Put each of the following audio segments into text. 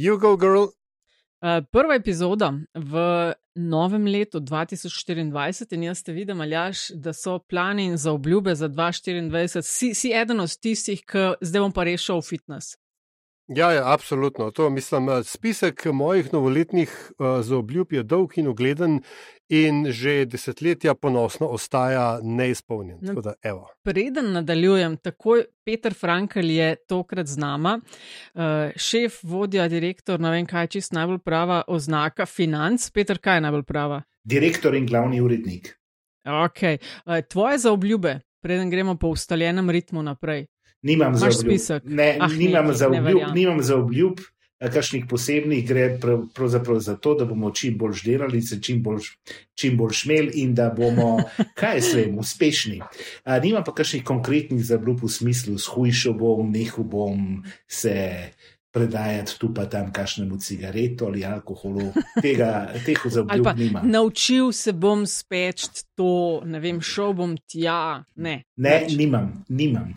You go, girl. Uh, prva epizoda v novem letu 2024 in jaz te vidim, Aljaš, da so plani za obljube za 2024. Si, si eden od tistih, ki zdaj bom pa rešil fitness. Ja, ja, absolutno. To, mislim, eh, spisek mojih novoletnih uh, zaobljub je dolg in ugleden, in že desetletja ponosno ostaja neizpolnjen. No, da, preden nadaljujem, takoj Peter Frankel je tokrat z nama, uh, šef, vodja, direktor, ne vem kaj, čist najbolj prava oznaka financ. Peter, kaj je najbolj prava? Direktor in glavni urednik. Ok, uh, tvoje zaobljube, preden gremo po ustaljenem ritmu naprej. Nimam za obljub. Ne, ah, nimam, ne, za obljub nimam za obljub, kakšnih posebnih, gre pravzaprav za to, da bomo čim bolj delali, se čim bolj, čim bolj šmel in da bomo, kaj se vem, uspešni. A, nimam pa kakšnih konkretnih za obljub v smislu, shujšal bom, nehal bom se. Predajati tu pa tam kašnemu cigaretu ali alkoholu, tega, teh zaobljub nima. Naučil se bom speč to, ne vem, šel bom tja. Ne, ne nimam, nimam.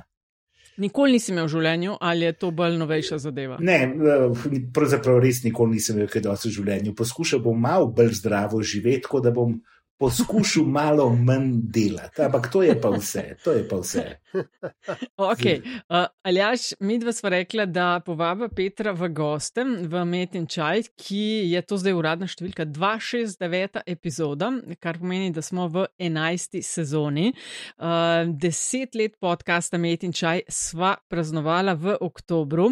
Nikoli nisi imel v življenju, ali je to bolj novejša zadeva? Ne, eh, pravzaprav res nikoli nisem imel kaj dosti v življenju. Poskušal bom malo bolj zdravo živeti, tako da bom poskušal malo manj delati. Ampak to je pa vse. Je pa vse. Okay. Uh, Aljaš, mi dva smo rekla, da povaba Petra v gostem v Metin Čaj, ki je to zdaj uradna številka 269 epizoda, kar pomeni, da smo v 11. sezoni. Uh, deset let podcasta Metin Čaj sva praznovala v oktobru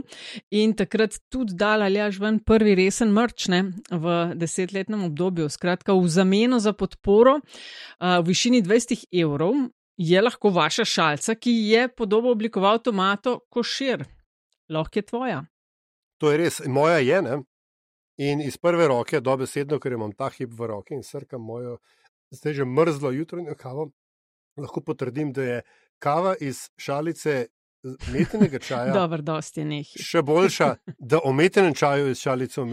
in takrat tudi dala Aljaš ven prvi resen mrčne v desetletnem obdobju. Skratka, v zameno za podporo podporo v višini 20 evrov, je lahko vaša šalca, ki je podobo oblikoval tomato košir. Lahko je tvoja. To je res, moja je. Ne? In iz prve roke, dobesedno, ker imam ta hip v roki in srkam mojo, zdaj že mrzlo jutranjo kavo, lahko potrdim, da je kava iz šalice Metenega čaja. Dobro, dosti njih. Še boljša, da o metenem čaju iz šalice o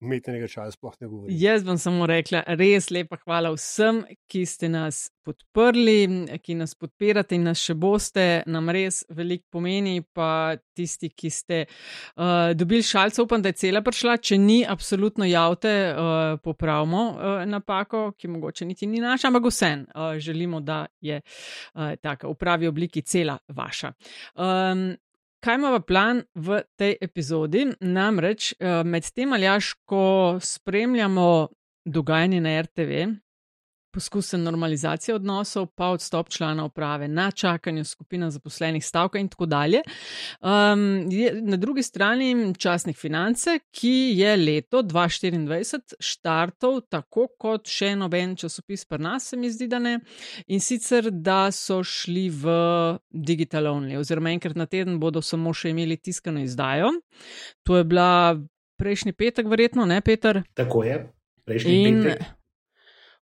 metenega čaja sploh ne govorim. Jaz bom samo rekla, res lepa hvala vsem, ki ste nas podprli, ki nas podpirate in nas še boste, nam res veliko pomeni, pa tisti, ki ste uh, dobili šalce, upam, da je cela prišla, če ni, absolutno javte, uh, popravimo uh, napako, ki mogoče niti ni naša, ampak vsem uh, želimo, da je uh, taka v pravi obliki cela vaša. Um, kaj imamo plan v tej epizodi? Namreč uh, med tem, ali jaš, ko spremljamo dogajanje na RTV, poskuse normalizacije odnosov, pa odstop člana uprave, na čakanju skupina zaposlenih stavka in tako dalje. Um, na drugi strani časnik finance, ki je leto 2024 štartov tako kot še noben časopis pri nas, se mi zdi, da ne. In sicer, da so šli v digital only, oziroma enkrat na teden bodo samo še imeli tiskano izdajo. To je bila prejšnji petek, verjetno, ne, Peter? Tako je. Prejšnji in, petek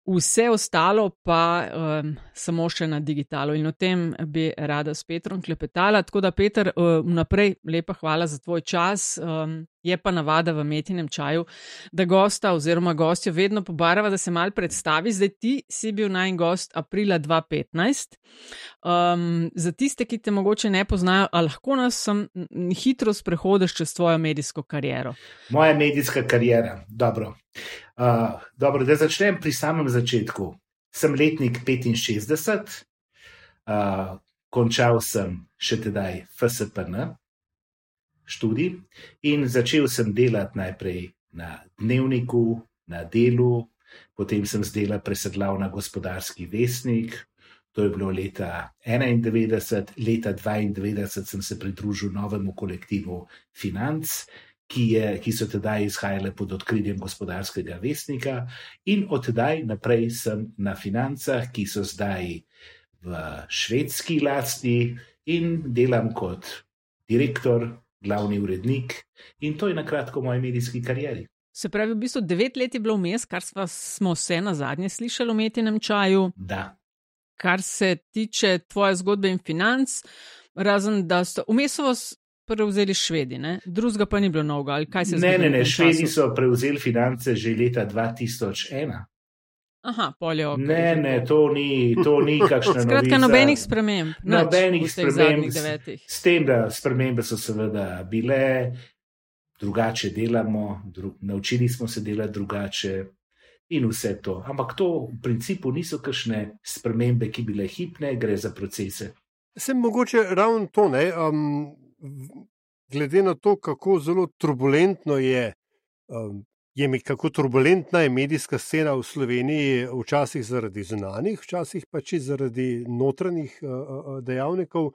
vse ostalo pa um, samo še na digitalu. In o tem bi rada s Petrom klepetala. Tako da, Peter, vnaprej um, lepa hvala za tvoj čas. Um, je pa navada v metinem čaju, da gosta oziroma gostjo vedno pobarava, da se mal predstavi. Zdaj ti si bil naj gost aprila 2015. Um, za tiste, ki te mogoče ne poznajo, ali lahko nas sem hitro sprehodiš čez tvojo medijsko kariero? Moja medijska karijera, dobro. Uh, dobro, da začnem pri samem začetku. Sem letnik 65, uh, končal sem še tedaj FSPN študij in začel sem delati najprej na dnevniku, na delu, potem sem zdela presedlal na gospodarski vesnik. To je bilo leta 91, leta 92 sem se pridružil novemu kolektivu Financ, ki, je, ki so tedaj izhajale pod odkritjem gospodarskega vesnika, in od tedaj naprej sem na financah, ki so zdaj v švedski lasti in delam kot direktor, glavni urednik in to je na kratko v moji medijski karieri. Se pravi, v bistvu devet let je bilo vmes, kar smo vse na zadnje slišali o metinem čaju. Da. Kar se tiče tvoje zgodbe in financ, razen da so vmes prevzeli švedi, ne? drugega pa ni bilo mnogo. Ne, ne, ne, švedi so prevzeli finance že leta 2001. Aha, polje ok. Ne, ne, to ni, to ni kakšna. Skratka, nobenih sprememb. Nobenih sprememb. S tem, da spremembe so seveda bile. drugače delamo, dru, naučili smo se delati drugače in vse to. Ampak to v principu niso kakšne spremembe, ki bi bile hipne, gre za procese. Sem mogoče ravno to, ne, um, glede na to, kako zelo turbulentno je. Um, Je kako turbulentna je medijska scena v Sloveniji, včasih zaradi zunanjih, včasih pa če zaradi notranjih uh, dejavnikov.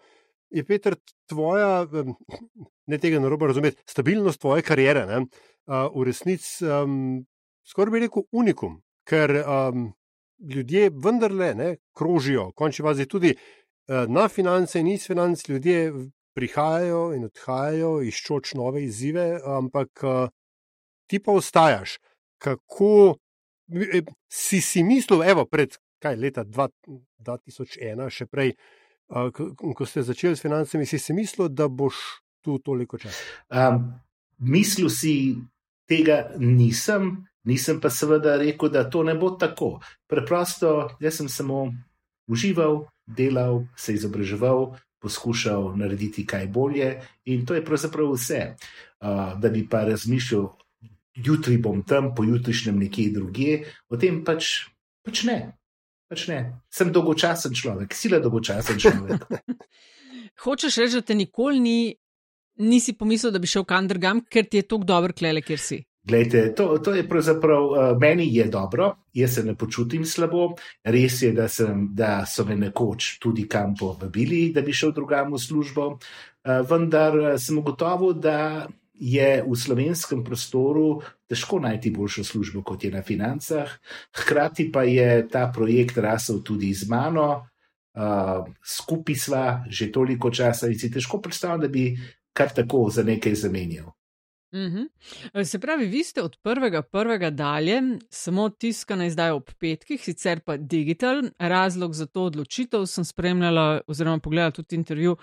Je Peter, tvoja, ne tega narobe razumeti, stabilnost tvoje kariere, ne, uh, v resnici um, skoraj bi rekel unikum, ker um, ljudje vendarle ne, krožijo, končni fazi tudi uh, na finance in iz financ, ljudje prihajajo in odhajajo, iščoč nove izzive, ampak ti pa ostajaš. Kako e, si si mislil, evo, pred kaj leta 2001, še prej, ko, ste začeli s financami, si si mislil, da boš tu toliko časa? Um, mislil si tega nisem, nisem pa seveda rekel, da to ne bo tako. Preprosto, jaz sem samo užival, delal, se izobraževal. Poskušal narediti kaj bolje, in to je pravzaprav vse. Uh, da bi pa razmišljal, jutri bom tam, pojutrišnjem nekje drugje, o tem pač, pač ne. Pač ne. Sem dolgočasen človek, sila dolgočasen človek. Hočeš reči, da te nikoli ni, nisi pomislil, da bi šel kam drugam, ker ti je tako dobro, klele, kjer si. Glejte, to, to je pravzaprav uh, meni je dobro, jaz se ne počutim slabo. Res je, da, sem, da so me nekoč tudi kam povabili, da bi šel drugam v službo, uh, vendar uh, sem ugotovil, da je v slovenskem prostoru težko najti boljšo službo, kot je na financah. Hkrati pa je ta projekt rasel tudi z mano, uh, skupaj sva že toliko časa in si težko predstavljam, da bi kar tako za nekaj zamenjal. Mhm. Se pravi, vi ste od prvega prvega dalje samo tiskana izdaja ob petkih, sicer pa digital. Razlog za to odločitev sem spremljala oziroma pogledala tudi intervju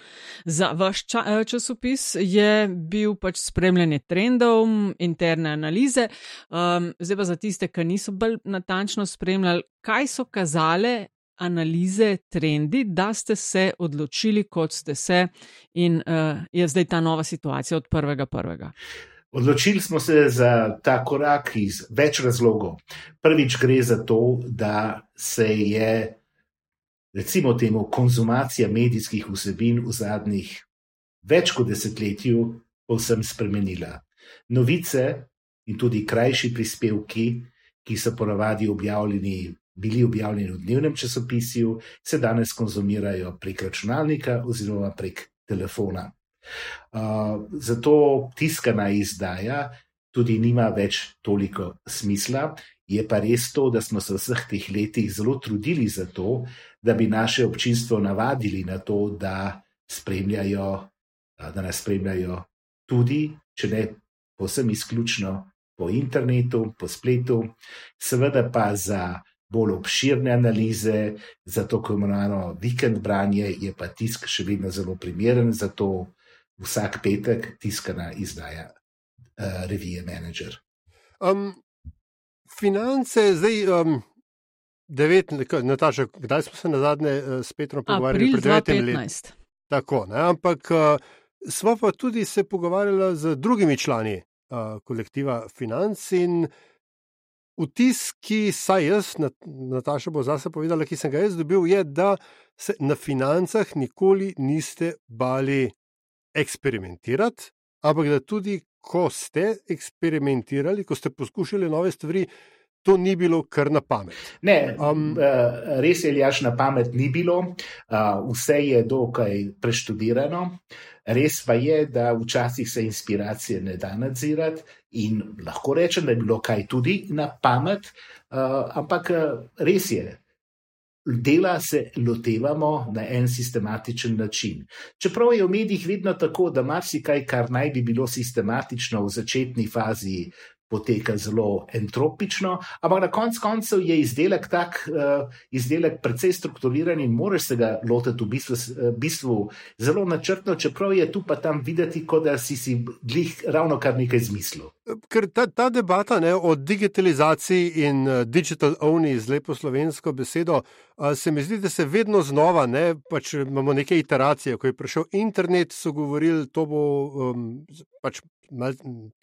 za vaš ča eh, časopis, je bil pač spremljanje trendov, interne analize. Um, zdaj pa za tiste, ki niso bolj natančno spremljali, kaj so kazale analize, trendi, da ste se odločili, kot ste se in uh, je zdaj ta nova situacija od prvega prvega. Odločili smo se za ta korak iz več razlogov. Prvič gre za to, da se je, recimo, temu konzumacija medijskih vsebin v zadnjih več kot desetletju povsem spremenila. Novice in tudi krajši prispevki, ki so ponavadi objavljeni, bili objavljeni v dnevnem časopisju, se danes konzumirajo prek računalnika oziroma prek telefona. Uh, zato tiskana izdaja tudi nima več toliko smisla. Je pa res to, da smo se vseh teh letih zelo trudili za to, da bi naše občinstvo navadili na to, da, da nas spremljajo tudi, če ne posebno izključno po internetu, po spletu, seveda pa za bolj obširne analize, za to, ko imenovano vikend branje, je pa tisk še vedno zelo primeren za to vsak petek tiskana izdaja uh, revije Manager. Um, finance, zdaj, um, devet, Nataša, kdaj smo se na zadnje uh, s Petrom pogovarjali? Pred 19 leti. Tako, ne, ampak uh, smo pa tudi se pogovarjali z drugimi člani uh, kolektiva Finance in vtis, ki saj jaz, Nataša bo zase povedala, ki sem ga jaz dobil, je, da se na financah nikoli niste bali eksperimentirati, ampak da tudi, ko ste eksperimentirali, ko ste poskušali nove stvari, to ni bilo kar na pamet. Ne, um, res je, jaš na pamet ni bilo, vse je dokaj preštudirano. Res pa je, da včasih se inspiracije ne da nadzirati, in lahko rečem, da je bilo kaj tudi na pamet, ampak res je, dela se lotevamo na en sistematičen način. Čeprav je v medijih vedno tako, da marsikaj, kar naj bi bilo sistematično v začetni fazi, poteka zelo entropično, ampak na koncu koncev je izdelek tak, uh, izdelek precej strukturiran in moraš se ga lotiti v bistvu, uh, bistvu zelo načrtno, čeprav je tu pa tam videti, kot da si si glih ravno kar nekaj zmislil. Ker ta, ta debata ne, o digitalizaciji in uh, digital only z lepo slovensko besedo, se mi zdi, da se vedno znova, ne, pač imamo neke iteracije, ko je prišel internet, so govorili, to bo um, pač mal,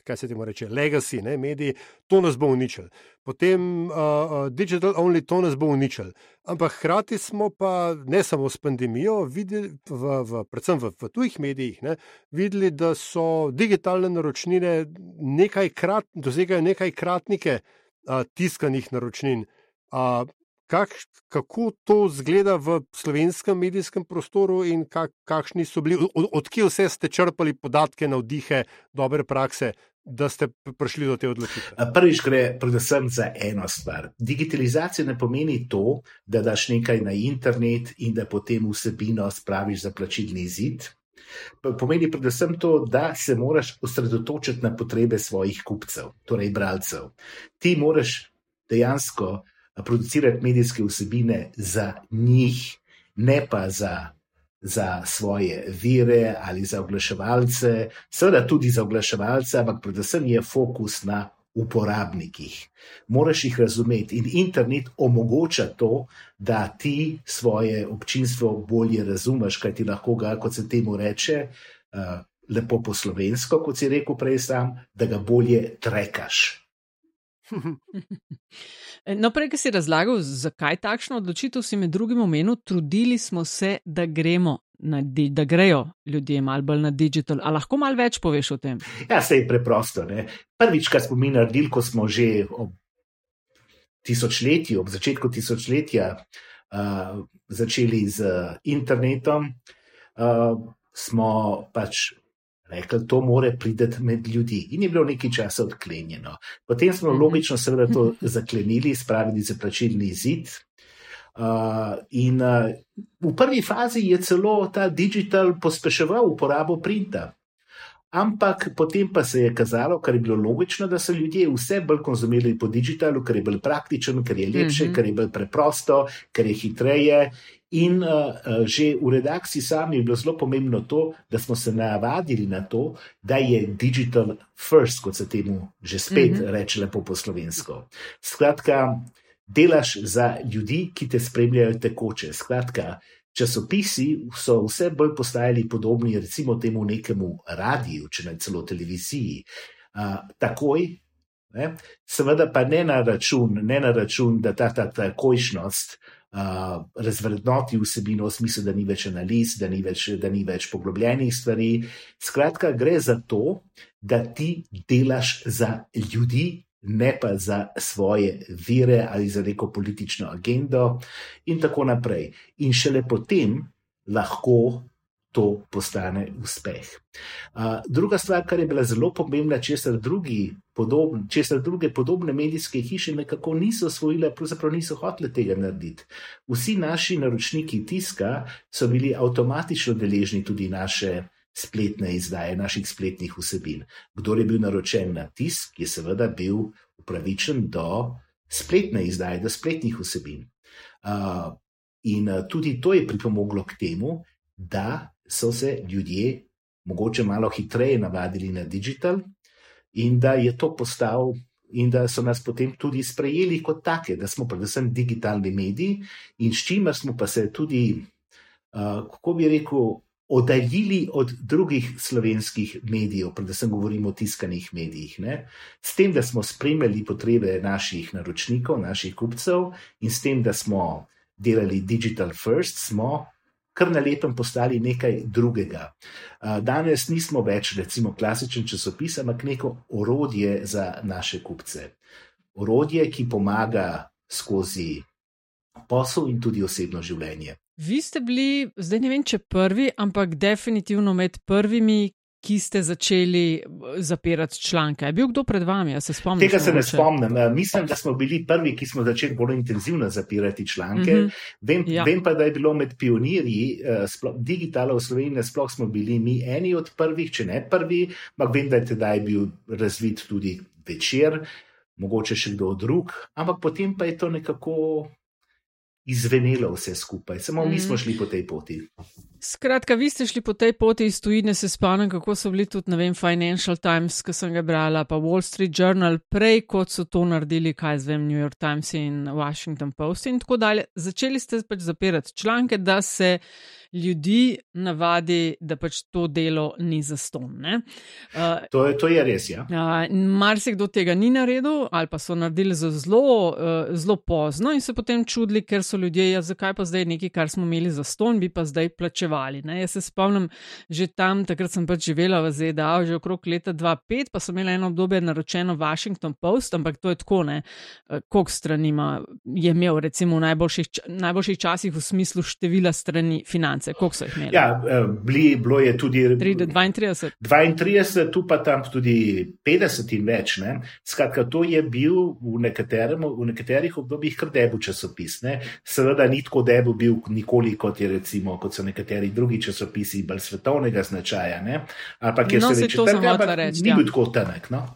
kaj se temu reče, legacy, ne, mediji, to nas bo uničilo. Potem uh, uh, digital only, to nas bo uničilo. Ampak hkrati smo pa ne samo s pandemijo, videli, v, v, predvsem v, v tujih medijih, ne, videli, da so digitalne naročnine nekajkrat, dosegajo nekajkratnike uh, tiskanih naročnin. Uh, kak, kako to zgleda v slovenskem medijskem prostoru in kak, kakšni so bili, od, odkje vse ste črpali podatke, navdihe, dobre prakse, da ste prišli do te odločitve? Prvič gre predvsem za eno stvar. Digitalizacija ne pomeni to, da daš nekaj na internet in da potem vsebino spraviš za plačilni zid. Pomeni predvsem to, da se moraš osredotočiti na potrebe svojih kupcev, torej bralcev. Ti moraš dejansko producirati medijske vsebine za njih, ne pa za, za svoje vire ali za oglaševalce, seveda tudi za oglaševalce, ampak predvsem je fokus na uporabnikih. Moraš jih razumeti in internet omogoča to, da ti svoje občinstvo bolje razumeš, kaj ti lahko ga, kot se temu reče. Uh, Lepo po slovensko, kot si rekel prej, sam, da ga bolje trekaš. No, prej, ki si razlagal, zakaj takšno odločitev si med drugim omenil, trudili smo se, da gremo. Di, da grejo ljudje malo bolj na digital. Ali lahko malo več poveš o tem? Ja, se je preprosto. Ne? Prvič, kar smo mi naredili, ko smo že ob tisočletju, ob začetku tisočletja, uh, začeli z internetom, uh, smo pač rekli, to more priti med ljudi. In je bilo nekaj časa odklenjeno. Potem smo mhm. logično, seveda, to zaklenili, spravili za plačilni zid. Uh, in uh, v prvi fazi je celo ta digital pospeševal uporabo printa. Ampak potem pa se je kazalo, kar je bilo logično, da so ljudje vse bolj konzumirali po digitalu, ker je bolj praktičen, ker je lepše, mm -hmm. ker je bolj preprosto, ker je hitreje. In uh, uh, že v redakciji sami je bilo zelo pomembno to, da smo se navadili na to, da je digital first, kot se temu že spet mm -hmm. reče lepo po slovensko. Skratka, delaš za ljudi, ki te spremljajo tekoče. Skratka, časopisi so vse bolj postajali podobni, recimo temu nekemu radiju, če ne celo televiziji. Uh, takoj, ne, seveda pa ne na račun, ne na račun da ta, ta takojšnost uh, razvrednoti vsebino v smislu, da ni več analiz, da ni več, da ni več poglobljenih stvari. Skratka, gre za to, da ti delaš za ljudi, ne pa za svoje vire ali za neko politično agendo, in tako naprej. In šele potem lahko to postane uspeh. Uh, druga stvar, kar je bila zelo pomembna, česar, drugi podobn, česar druge podobne medijske hiše nekako niso osvojile, pravzaprav niso hotele tega narediti. Vsi naši naročniki tiska so bili avtomatično deležni tudi naše spletne izdaje, naših spletnih vsebin. Kdo je bil naročen na tisk, je seveda bil upravičen do spletne izdaje, do spletnih vsebin. Uh, in uh, tudi to je pripomoglo k temu, da so se ljudje mogoče malo hitreje navadili na digital in da je to postal. In da so nas potem tudi sprejeli kot take, da smo predvsem digitalni mediji, in s čimer smo pa se tudi, uh, kako bi rekel, oddaljili od drugih slovenskih medijev, predvsem govorimo o tiskanih medijih. Ne? S tem, da smo spremljali potrebe naših naročnikov, naših kupcev, in s tem, da smo delali digital first, smo kar na lepem postali nekaj drugega. Danes nismo več, recimo, klasičen časopis, ampak neko orodje za naše kupce. Orodje, ki pomaga skozi posel in tudi osebno življenje. Vi ste bili, zdaj ne vem, če prvi, ampak definitivno med prvimi, ki ste začeli eh, zapirati članke. Je bil kdo pred vami? Ja se spomnim, Tega se ne spomnim. Eh, mislim, da smo bili prvi, ki smo začeli bolj intenzivno zapirati članke. Mm -hmm. vem, ja. vem pa, da je bilo med pionirji uh, digitala v Sloveniji, sploh smo bili mi eni od prvih, če ne prvi, ampak vem, da je tedaj bil razvit tudi večer, mogoče še kdo drug, ampak potem pa je to nekako izvenelo vse skupaj, samo mm. mi smo šli po tej poti. Skratka, vi ste šli po tej poti iz tujine, se spomnim, kako so bili tudi, ne vem, Financial Times, ki sem ga brala, pa Wall Street Journal, prej kot so to naredili, kaj zvem, New York Times in Washington Post in tako dalje. Začeli ste pač zapirati članke, da se ljudi navadi, da pač to delo ni zaston. Uh, to, je, to je res. Ja. Uh, Marsikdo tega ni naredil, ali pa so naredili zelo, uh, zelo pozno in se potem čudili, ker so ljudje, ja, zakaj pa zdaj nekaj, kar smo imeli zaston, bi pa zdaj plačevali. Ne? Jaz se spomnim, že tam, takrat sem pač živela v ZDA, že okrog leta 2005, pa sem imela eno obdobje naročeno Washington Post, ampak to je tako, ne, koliko strani ima, je imel, recimo v najboljših, najboljših časih v smislu števila strani financ finance, koliko so jih imeli? Ja, eh, bili, bilo je tudi 32. 32, tu pa tam tudi 50 in več. Ne? Skratka, to je bil v, v nekaterih obdobjih kar debu časopis. Ne? Seveda ni tako debu bil nikoli, kot, je, recimo, kot so nekateri drugi časopisi, bolj svetovnega značaja. Ne? Ampak je no, se reče, da ni bil ja. tako tanek. No?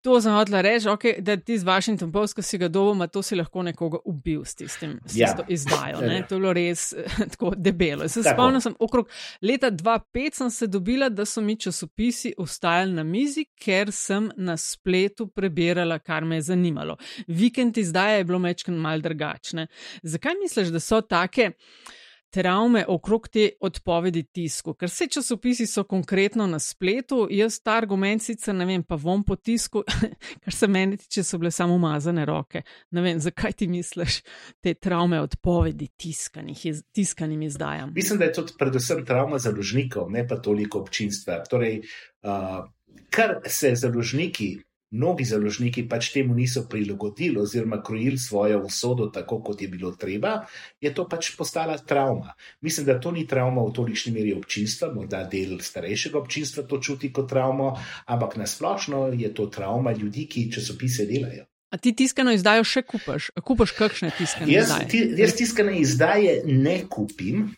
To sem hotel reči, okay, da ti z Washington Post, ki si ga doma, to si lahko nekoga ubil s tistim, s ja. izdajo. Ne? To je bilo res tako debelo. Se spomnim, sem okrog leta 2005 sem se dobila, da so mi časopisi ostajali na mizi, ker sem na spletu prebirala, kar me je zanimalo. Vikend izdaje je bilo mečken mal drugačne. Zakaj misliš, da so take? Travme okrog te odpovedi tisku, ker vse časopisi so konkretno na spletu, jaz ta argument sicer ne vem, pa bom po tisku, kar se meni tiče, so bile samo umazane roke. Ne vem, zakaj ti misliš te travme odpovedi tiskanih, tiskanim izdajam. Mislim, da je to predvsem travma založnikov, ne pa toliko občinstva. Torej, uh, kar se založniki mnogi založniki pač temu niso prilagodili oziroma krojili svojo usodo tako, kot je bilo treba, je to pač postala travma. Mislim, da to ni travma v tolikšni meri občinstva, morda del starejšega občinstva to čuti kot travmo, ampak nasplošno je to travma ljudi, ki časopise delajo. A ti tiskano izdajo še kupaš? Kupaš kakšne tiskane jaz, izdaje? Ti, jaz tiskane izdaje ne kupim,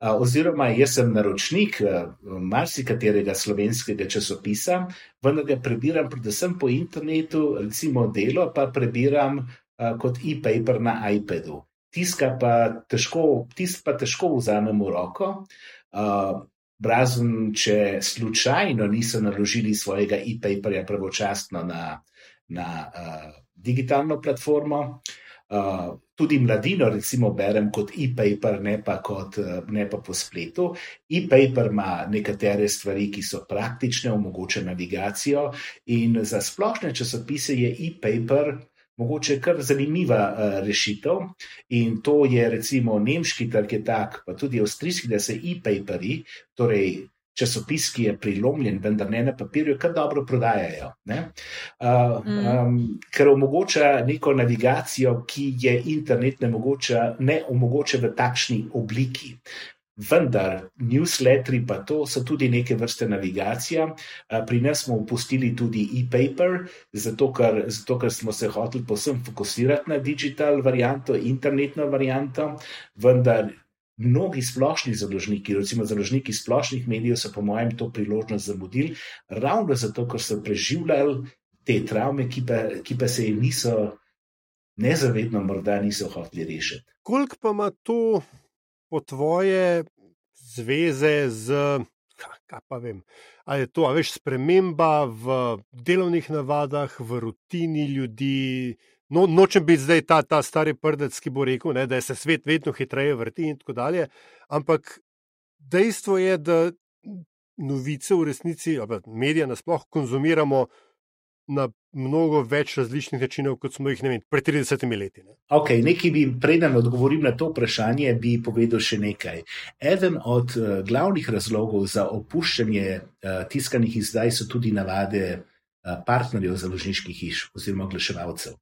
oziroma jaz sem naročnik marsikaterega slovenskega časopisa, vendar ga prebiram predvsem po internetu, recimo delo pa prebiram kot e-paper na iPadu. Tiska pa težko, tisk pa težko vzamem v roko. Razen, če slučajno niso naložili svojega e-paperja pravočasno na, na uh, digitalno platformo. Uh, Uh, tudi mladino, recimo, berem kot e-paper, ne, ne pa po spletu. E-paper ima nekatere stvari, ki so praktične, omogoča navigacijo, in za splošne časopise je e-paper. Mogoče je kar zanimiva uh, rešitev, in to je recimo nemški trg, je tak, pa tudi avstrijski, da se e-paperi, torej časopis, ki je prilomljen, vendar ne na papirju, kar dobro prodajajo. Uh, um, ker omogoča neko navigacijo, ki je internet ne, mogoča, ne omogoča v takšni obliki. Vendar, newsletteri pa to so tudi neke vrste navigacija. Pri nas smo upustili tudi e-paper, zato, zato ker smo se hoteli posebno fokusirati na digital varianto, internetno varianto, vendar Mnogi splošni založniki, recimo založniki splošnih medijev, so po mojem to priložnost zamudili, ravno zato, ker so preživljali te travme, ki pa, ki pa se jim niso, nezavedno, morda niso hoteli rešiti. Koliko pa ima to po tvoje zveze z, kaj pa vem, ali je to, a veš, sprememba v delovnih navadah, v rutini ljudi? No, nočem biti zdaj ta, ta stari prdec, ki bo rekel, ne, da se svet vedno hitreje vrti in tako dalje. Ampak dejstvo je, da novice v resnici, ali medije nasplošno konzumiramo na mnogo več različnih načinov, kot smo jih vem, pred 30 leti. Ne. Ok, nekaj bi, preden odgovorim na to vprašanje, bi povedal še nekaj. Eden od uh, glavnih razlogov za opuščanje uh, tiskanih izdaj so tudi navade uh, partnerjev založniških hiš oziroma oglaševalcev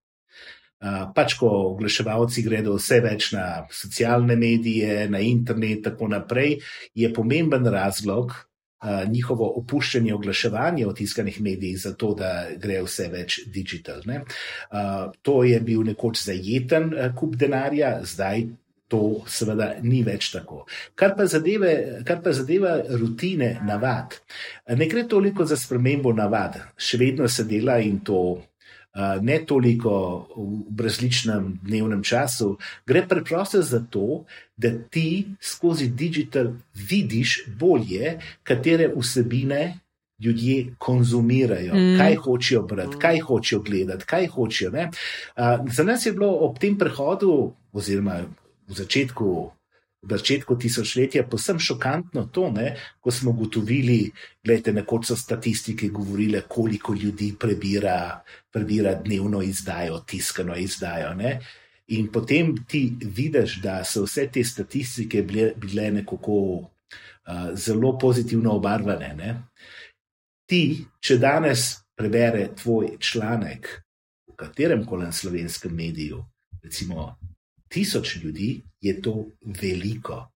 pač, ko oglaševalci gredo vse več na socialne medije, na internet in tako naprej, je pomemben razlog uh, njihovo opuščanje oglaševanja v tiskanih medijih, zato da gre vse več digitalne. Uh, to je bil nekoč zajeten uh, kup denarja, zdaj. To seveda ni več tako. Kar pa, zadeve, kar pa zadeva rutine, navad. Ne gre toliko za spremembo navad, še vedno se dela in to ne toliko v različnem dnevnem času. Gre preprosto za to, da ti skozi digital vidiš bolje, katere vsebine ljudje konzumirajo, mm. kaj hočejo brati, kaj hočejo gledati, kaj hočejo. Uh, za nas je bilo ob tem prehodu, oziroma v začetku. V začetku tisočletja posebno šokantno to, ne, ko smo ugotovili, da nekoč so statistike govorile, koliko ljudi prebira, prebira dnevno izdajo, tiskano izdajo. Ne. In potem ti vidiš, da so vse te statistike bile, bile nekako uh, zelo pozitivno obarvane. Ne. Ti, če danes prebere tvoj članek v katerem koli slovenskem mediju, recimo tisoč ljudi, je to veliko.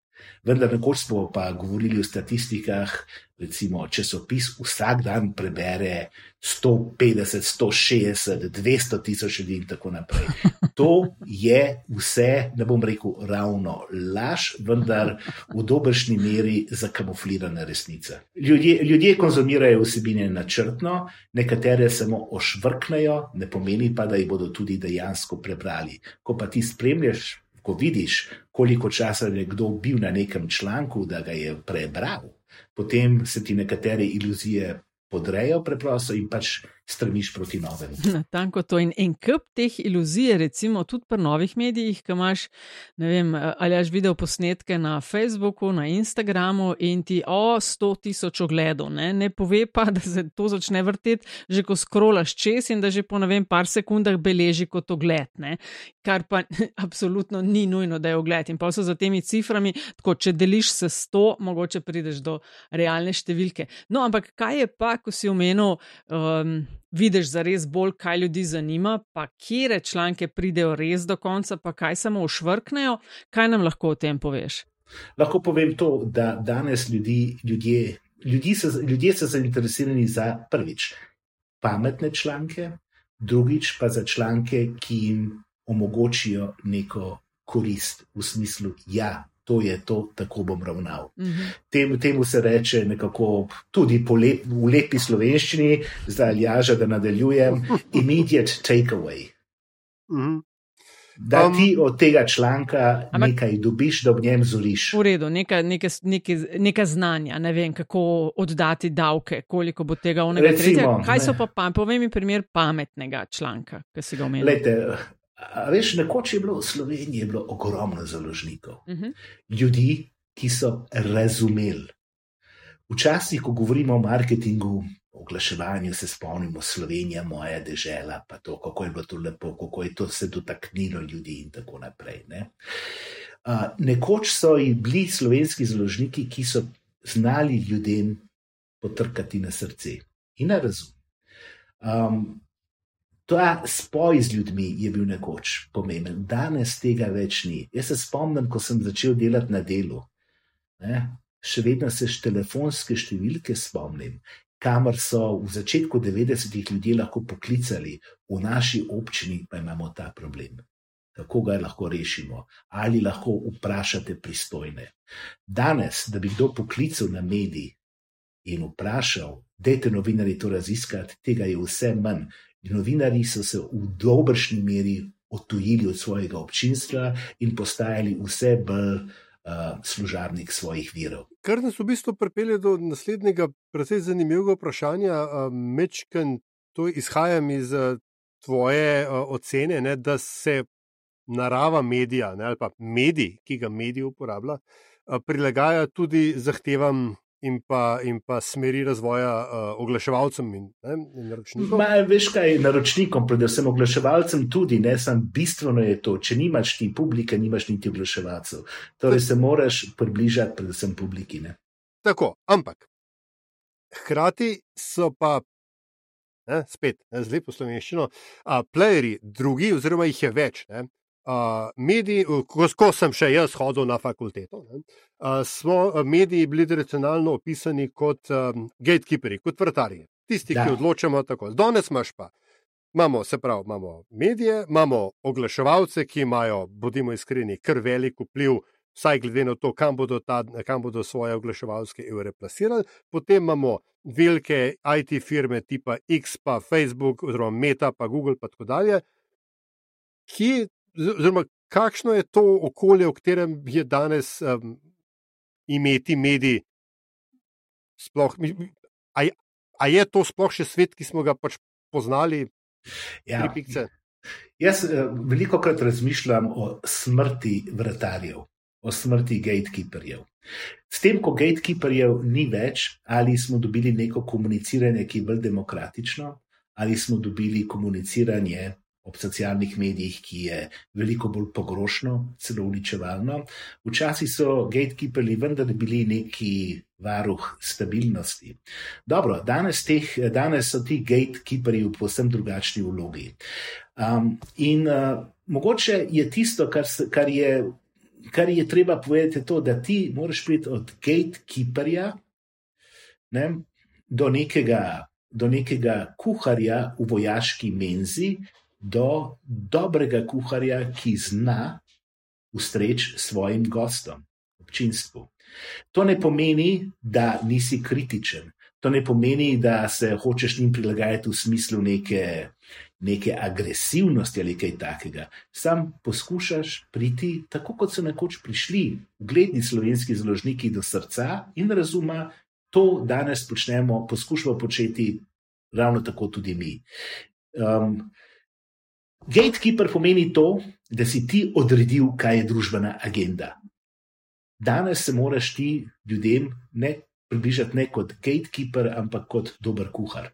Vendar, nekoč smo pa govorili o statistikah, recimo časopis vsak dan prebere 150, 160, 200 tisoč ljudi in tako naprej. To je vse, ne bom rekel ravno laž, vendar v dobršni meri zakamuflirana resnica. Ljudje, ljudje konzumirajo vsebine načrtno, nekatere samo ošvrknejo, ne pomeni pa, da jih bodo tudi dejansko prebrali. Ko pa ti spremljaš ko vidiš, koliko časa je kdo bil na nekem članku, da ga je prebral, potem se ti nekatere iluzije podrejo preprosto in pač strmiš proti novemu. Natanko to in en kup teh iluzij, recimo tudi pri novih medijih, ki imaš, ne vem, ali aš videl posnetke na Facebooku, na Instagramu in ti o 100 tisoč ogledov, ne? ne pove pa, da se to začne vrteti, že ko skrolaš čez in da že po ne vem par sekundah beleži kot ogled, ne? kar pa absolutno ni nujno, da je ogled. In pa so za temi ciframi, tako če deliš se 100, mogoče prideš do realne številke. No, ampak kaj je pa, ko si omenil, um, vidiš za res bolj, kaj ljudi zanima, pa kje članke pridejo res do konca, pa kaj samo ušvrknejo. Kaj nam lahko o tem poveš? Lahko povem to, da danes ljudi, ljudje, ljudje, so, ljudje so zainteresirani za prvič pametne članke, drugič pa za članke, ki jim omogočijo neko korist v smislu, ja, to je to, tako bom ravnal. Mm -hmm. Tem, temu se reče nekako tudi lep, v lepi slovenščini, zdaj jaža, da nadaljujem, immediate takeaway. Mm -hmm. Da ti od tega članka Ampak, nekaj dobiš, da v njem zoriš. V redu, neka, neka, neka, neka znanja, ne vem, kako oddati davke, koliko bo tega onega tretjega. Kaj so pa, pa povej mi primer pametnega članka, ki si ga omenil. Veš, nekoč je bilo v Sloveniji bilo ogromno založnikov, uh mhm. -huh. ljudi, ki so razumeli. Včasih, ko govorimo o marketingu, o oglaševanju, se spomnimo Slovenija, moja država, pa to, kako je bilo to lepo, kako je to se dotaknilo ljudi in tako naprej. Ne? Uh, nekoč so bili slovenski založniki, ki so znali ljudem potrkati na srce in na razum. Um, Ta spoj z ljudmi je bil nekoč pomemben, danes tega več ni. Jaz se spomnim, ko sem začel delati na delu. Ne? Še vedno se telefonske številke spomnim, kamor so v začetku 90-ih ljudje lahko poklicali, v naši občini pa imamo ta problem. Kako ga lahko rešimo? Ali lahko vprašate pristojne? Danes, da bi kdo poklical na medij in vprašal, dajte novinari to raziskati, tega je vse manj. Novinari so se v dobršni meri odtujili od svojega občinstva in postajali vse bolj uh, služarnik svojih virov. Kar nas v bistvu pripelje do naslednjega, precej zanimivega vprašanja. Uh, Mečken, to izhajam iz uh, tvoje uh, ocene, ne, da se narava medija ne, ali pa medij, ki ga medij uporablja, uh, prilagaja tudi zahtevam in pa, in pa smeri razvoja uh, oglaševalcem in, ne, in naročnikom. Ma, veš kaj, naročnikom, predvsem oglaševalcem tudi, ne samo bistveno je to, če nimaš ti publike, nimaš niti oglaševalcev. Torej se moraš približati predvsem publiki. Ne. Tako, ampak hkrati so pa. Ne, spet, ne, z lepo slovenščino, a playeri, drugi, oziroma jih je več, ne, uh, mediji, ko, ko sem še jaz hodil na fakulteto, ne, uh, smo mediji bili tradicionalno opisani kot um, gatekeeperi, kot vrtarji. Tisti, da. ki odločamo tako. Danes imaš pa. Imamo, se pravi, imamo medije, imamo oglaševalce, ki imajo, bodimo iskreni, kar velik vpliv vsaj glede na to, kam bodo, ta, kam bodo svoje oglaševalske evre plasirali. Potem imamo velike IT firme tipa X, pa Facebook, oziroma Meta, pa Google, pa tako dalje. Kje, oziroma, kakšno je to okolje, v katerem je danes um, imeti mediji? Sploh, a, a je to sploh še svet, ki smo ga pač poznali? Ja. Jaz uh, veliko krat razmišljam o smrti vrtarjev, o smrti gatekeeperjev. S tem, ko gatekeeperjev ni več, ali smo dobili neko komuniciranje, ki je bolj demokratično, ali smo dobili komuniciranje ob socialnih medijih, ki je veliko bolj pogrošno, celo uničevalno. Včasih so gatekeeperji vendar bili neki varuh stabilnosti. Dobro, danes, teh, danes so ti gatekeeperji v povsem drugačni vlogi. Um, in uh, mogoče je tisto, kar, kar, je, kar je treba povedati, to, da ti moraš priti od gatekeeperja ne, do nekega. Do nekega kuharja v vojaški menzi, do dobrega kuharja, ki zna ustreči svojim gostom, občinstvu. To ne pomeni, da nisi kritičen, to ne pomeni, da se hočeš njim prilagajati v smislu neke, neke agresivnosti ali kaj takega. Sam poskušaš priti, tako kot so nekoč prišli, ugledni slovenski založniki do srca in razuma, to danes počnemo, poskušamo početi ravno tako tudi mi. Um, Gatekeeper pomeni to, da si ti odredil, kaj je družbena agenda. Danes se moraš ti ljudem ne približati ne kot gatekeeper, ampak kot dober kuhar.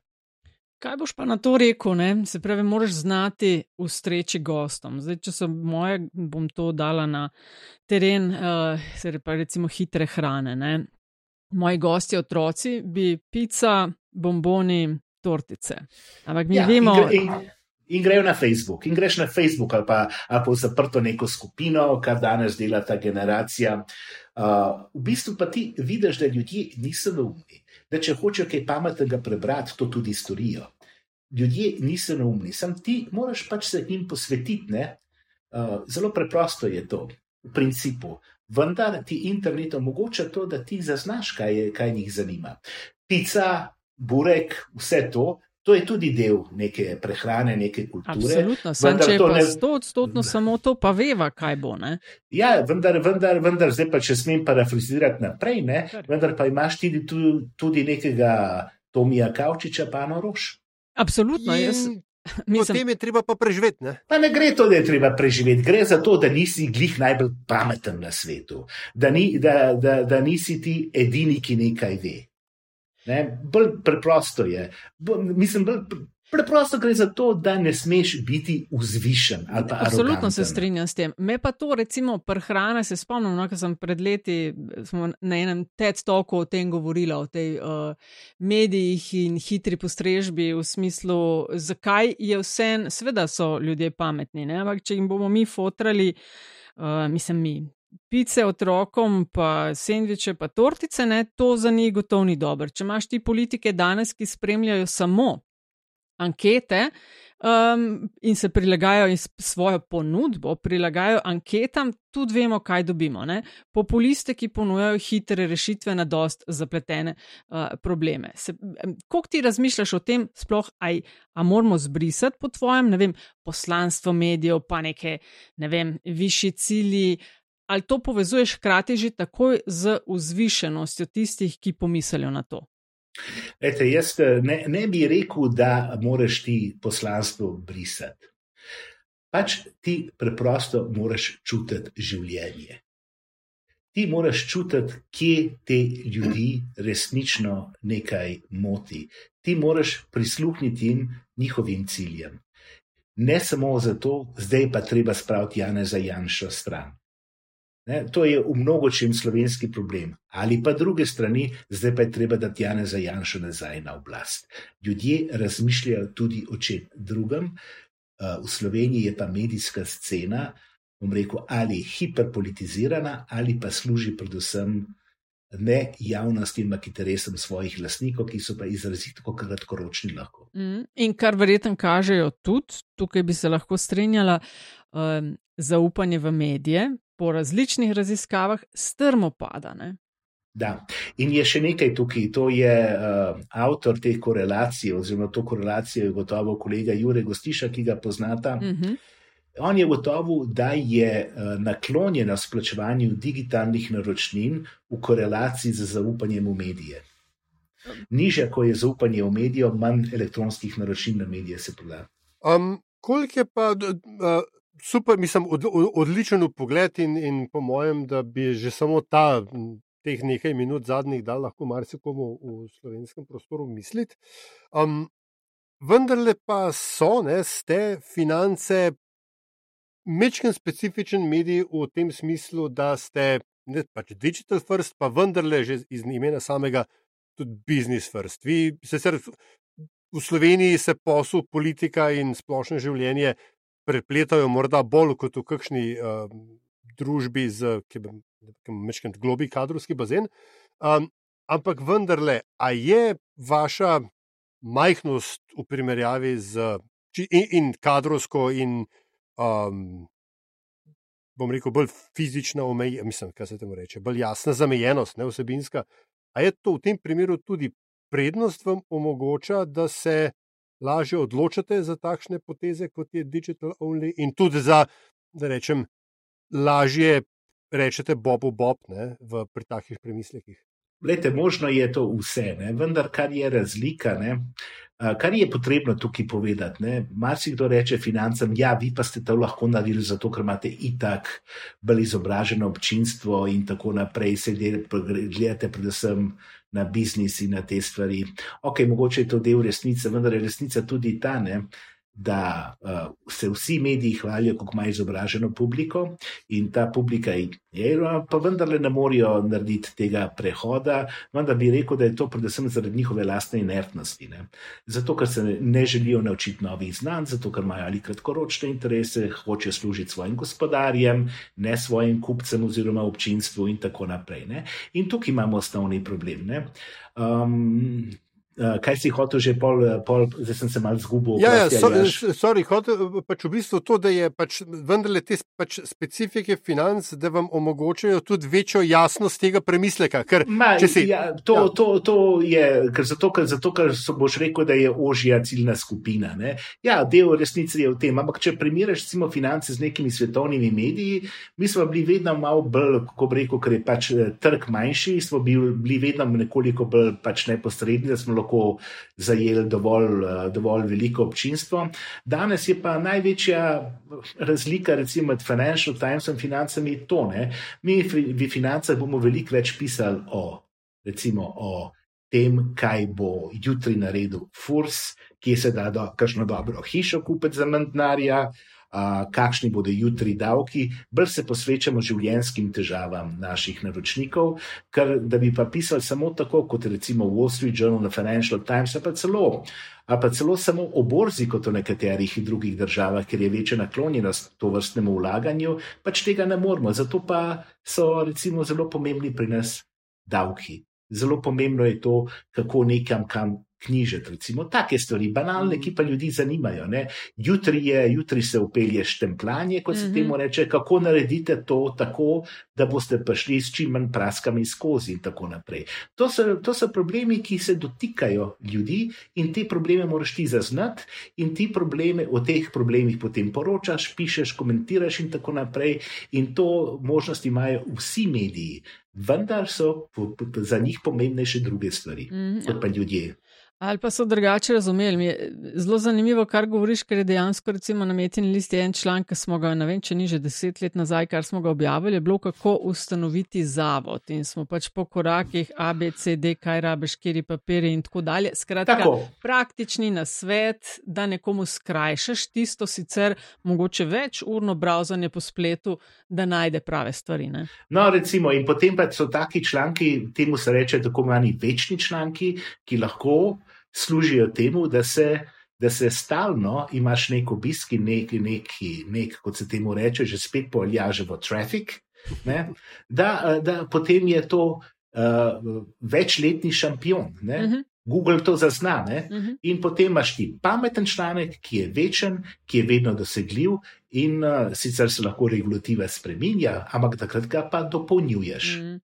Kaj boš pa na to rekel? Ne? Se pravi, moraš znati ustreči gostom. Zdaj, če so moje, bom to dala na teren, uh, se pa recimo hitre hrane. Ne? Moji gosti, otroci, bi pica, bomboni, tortice. Ampak mi ja, vemo. In, in in grejo na Facebook. In greš na Facebook ali pa, ali pa v zaprto neko skupino, kar danes dela ta generacija. Uh, v bistvu pa ti vidiš, da ljudje niso neumni, da če hočejo kaj pametnega prebrati, to tudi storijo. Ljudje niso neumni, sam ti moraš pač se jim posvetiti. Uh, zelo preprosto je to, v principu. Vendar ti internet omogoča to, da ti zaznaš, kaj, je, kaj njih zanima. Pica, burek, vse to, To je tudi del neke prehrane, neke kulture. Absolutno, sem če je pa ne... sto odstotno samo to, pa veva, kaj bo. Ne? Ja, vendar, vendar, vendar, zdaj pa če smem parafrazirati naprej, ne? vendar pa imaš tudi, tudi nekega Tomija Kavčiča, pa na rož. Absolutno, jaz. Mislim, potem je treba pa preživeti. Ne? Pa ne gre to, da je treba preživeti, gre za to, da nisi glih najbolj pameten na svetu, da, ni, da, da, da nisi ti edini, ki nekaj ve. Ne? Bolj preprosto je. Bolj, mislim, bolj preprosto gre za to, da ne smeš biti vzvišen. Absolutno se strinjam s tem. Me pa to, recimo, prehrana, se spomnim, no, ko sem pred leti na enem TED-toku o tem govorila, o tej uh, medijih in hitri postrežbi, v smislu, zakaj je vse, seveda so ljudje pametni, ne? ampak če jim bomo mi fotrali. Uh, mislim, mi, pice otrokom, pa sendviče, pa tortice, ne, to za njih gotovo ni dobro. Če imaš ti politike danes, ki spremljajo samo ankete um, in se prilagajajo in svojo ponudbo prilagajajo anketam, tudi vemo, kaj dobimo. Ne. Populiste, ki ponujajo hitre rešitve na dost zapletene uh, probleme. Kako ti razmišljaš o tem, sploh, aj, a moramo zbrisati po tvojem, ne vem, poslanstvo medijev, pa neke, ne vem, višji cilji ali to povezuješ hkrati že takoj z vzvišenostjo tistih, ki pomislijo na to? Ete, jaz eh, ne, ne bi rekel, da moraš ti poslanstvo brisati. Pač ti preprosto moraš čutiti življenje. Ti moraš čutiti, kje te ljudi resnično nekaj moti. Ti moraš prisluhniti jim njihovim ciljem. Ne samo zato, zdaj pa treba spraviti Jana za Janša stran. Ne, to je v mnogo čem slovenski problem. Ali pa druge strani, zdaj pa je treba dati Jana za Janša nazaj na oblast. Ljudje razmišljajo tudi o čem drugem. V Sloveniji je pa medijska scena, bom rekel, ali hiperpolitizirana, ali pa služi predvsem ne javnosti, ampak interesom svojih lastnikov, ki so pa izrazito kratkoročni lahko. Mm, in kar verjetno kažejo tudi, tukaj bi se lahko strinjala, um, zaupanje v medije po različnih raziskavah strmo pada. Ne? Da. In je še nekaj tukaj, to je uh, avtor te korelacije, oziroma to korelacijo je gotovo kolega Jure Gostiša, ki ga poznata. Uh Mhm. -huh. On je gotovo, da je uh, naklonjena splačevanju digitalnih naročnin v korelaciji z zaupanjem v medije. Niže, ko je zaupanje v medijo, manj elektronskih naročnin na medije se poda. Um, koliko je pa uh, super, mislim, od, od, odličen pogled in, in po mojem, da bi že samo ta, teh nekaj minut zadnjih dal lahko marsikomu v slovenskem prostoru misliti. Um, vendarle pa so, ne, ste finance, mečken specifičen medij v tem smislu, da ste ne pač digital first, pa vendarle že iz imena samega tudi business first. Vi sicer v Sloveniji se posel, politika in splošno življenje prepletajo morda bolj kot v kakšni uh, družbi z nekaj globi kadrovski bazen. Um, ampak vendarle, a je vaša majhnost v primerjavi z in, in kadrovsko in um, bom rekel, bolj fizična omejitev, mislim, kaj se temu reče, bolj jasna zamejenost, ne vsebinska. A je to v tem primeru tudi prednost vam omogoča, da se lažje odločate za takšne poteze, kot je digital only, in tudi za, da rečem, lažje rečete Bobu Bob ne, v, pri takih premislekih. Glede, možno je to vse, ne? vendar kar je razlika, ne? kar je potrebno tukaj povedati. Marsikdo reče financam, ja, vi pa ste to lahko naredili, zato ker imate itak bolj izobraženo občinstvo in tako naprej, se gledate predvsem na biznis in na te stvari. Ok, mogoče je to del resnice, vendar je resnica tudi ta, ne? Da uh, se vsi mediji hvalijo, kako ima izobraženo publiko in ta publika je, pa vendarle ne morejo narediti tega prehoda, vendar bi rekel, da je to predvsem zaradi njihove lastne inertnosti. Ne? Zato, ker se ne želijo naučiti novih znanj, zato, ker imajo ali kratkoročne interese, hočejo služiti svojim gospodarjem, ne svojim kupcem oziroma občinstvu in tako naprej. Ne? In tukaj imamo osnovni problem. Ne? Um, Uh, kaj si hotel že pol, pol zdaj sem se mal zgubil. Ja, ja, so, sorry, hotel pač v bistvu to, da je pač vendarle te pač specifike financ, da vam omogočajo tudi večjo jasnost tega premisleka. Ker, Ma, če si- ja, to, ja. to, to je, ker zato, ker, zato, ker so boš rekel, da je ožja ciljna skupina. Ne? Ja, del resnice je v tem. Ampak, če primerjaš recimo finance z nekimi svetovnimi mediji, mi smo bili vedno malo bolj, kako bi rekel, ker je pač eh, trg manjši, smo bili, bili vedno nekoliko bolj pač neposredni, da smo lahko zajeli dovolj, eh, dovolj veliko občinstvo. Danes je pa največja razlika recimo med Financial Times in financami to. Ne? Mi v financah bomo veliko več pisali o, recimo, o tem, kaj bo jutri naredil Furs, kje se da do, kakšno dobro hišo kupiti za manj denarja. Kakšni bodo jutri davki, bolj se posvečamo življenjskim težavam naših naročnikov, ker da bi pa pisali samo tako, kot recimo Wall Street Journal, Financial Times, pa celo, ali pa celo samo o borzi, kot v nekaterih drugih državah, ker je večja naklonjenost to vrstnemu vlaganju, pač tega ne moramo. Zato pa so recimo zelo pomembni pri nas davki. Zelo pomembno je to, kako nekam kam knjižiti. Recimo take stvari, banalne, ki pa ljudi zanimajo. Ne? Jutri, je, jutri se upelje štempljanje, kot se Mhm. temu reče, kako naredite to tako, da boste prišli s čim manj praskami skozi in tako naprej. To so, to so problemi, ki se dotikajo ljudi in te probleme moraš ti zaznati in ti probleme, o teh problemih potem poročaš, pišeš, komentiraš in tako naprej. In to možnosti imajo vsi mediji, vendar so po, po, za njih pomembnejše druge stvari, Mhm. kot pa ljudje. Ali pa so drugače razumeli. Mi je zelo zanimivo, kar govoriš, ker je dejansko recimo na metini listi en članek, ki smo ga, ne vem, če ni že deset let nazaj, kar smo ga objavili, je bilo kako ustanoviti zavod in smo pač po korakih A, B, C, D, kaj rabeš, kjeri papiri in tako dalje. Skratka, Tako. praktični nasvet, da nekomu skrajšaš tisto sicer mogoče več urno browsanje po spletu, da najde prave stvari. Ne? No, recimo, in potem pa so taki članki, temu se reče tako imenovani večni članki, ki lahko služijo temu, da se, da se stalno imaš nek obisk in nek, nek, nek, kot se temu reče, že spet poljaževo trafik, ne, da, da potem je to uh, večletni šampion. Ne. Uh -huh, Google to zazna. Ne. uh -huh. In potem imaš ti pameten članek, ki je večen, ki je vedno dosegljiv in uh, sicer se lahko regulativa spremenja, ampak takrat ga pa dopolnjuješ. Mm.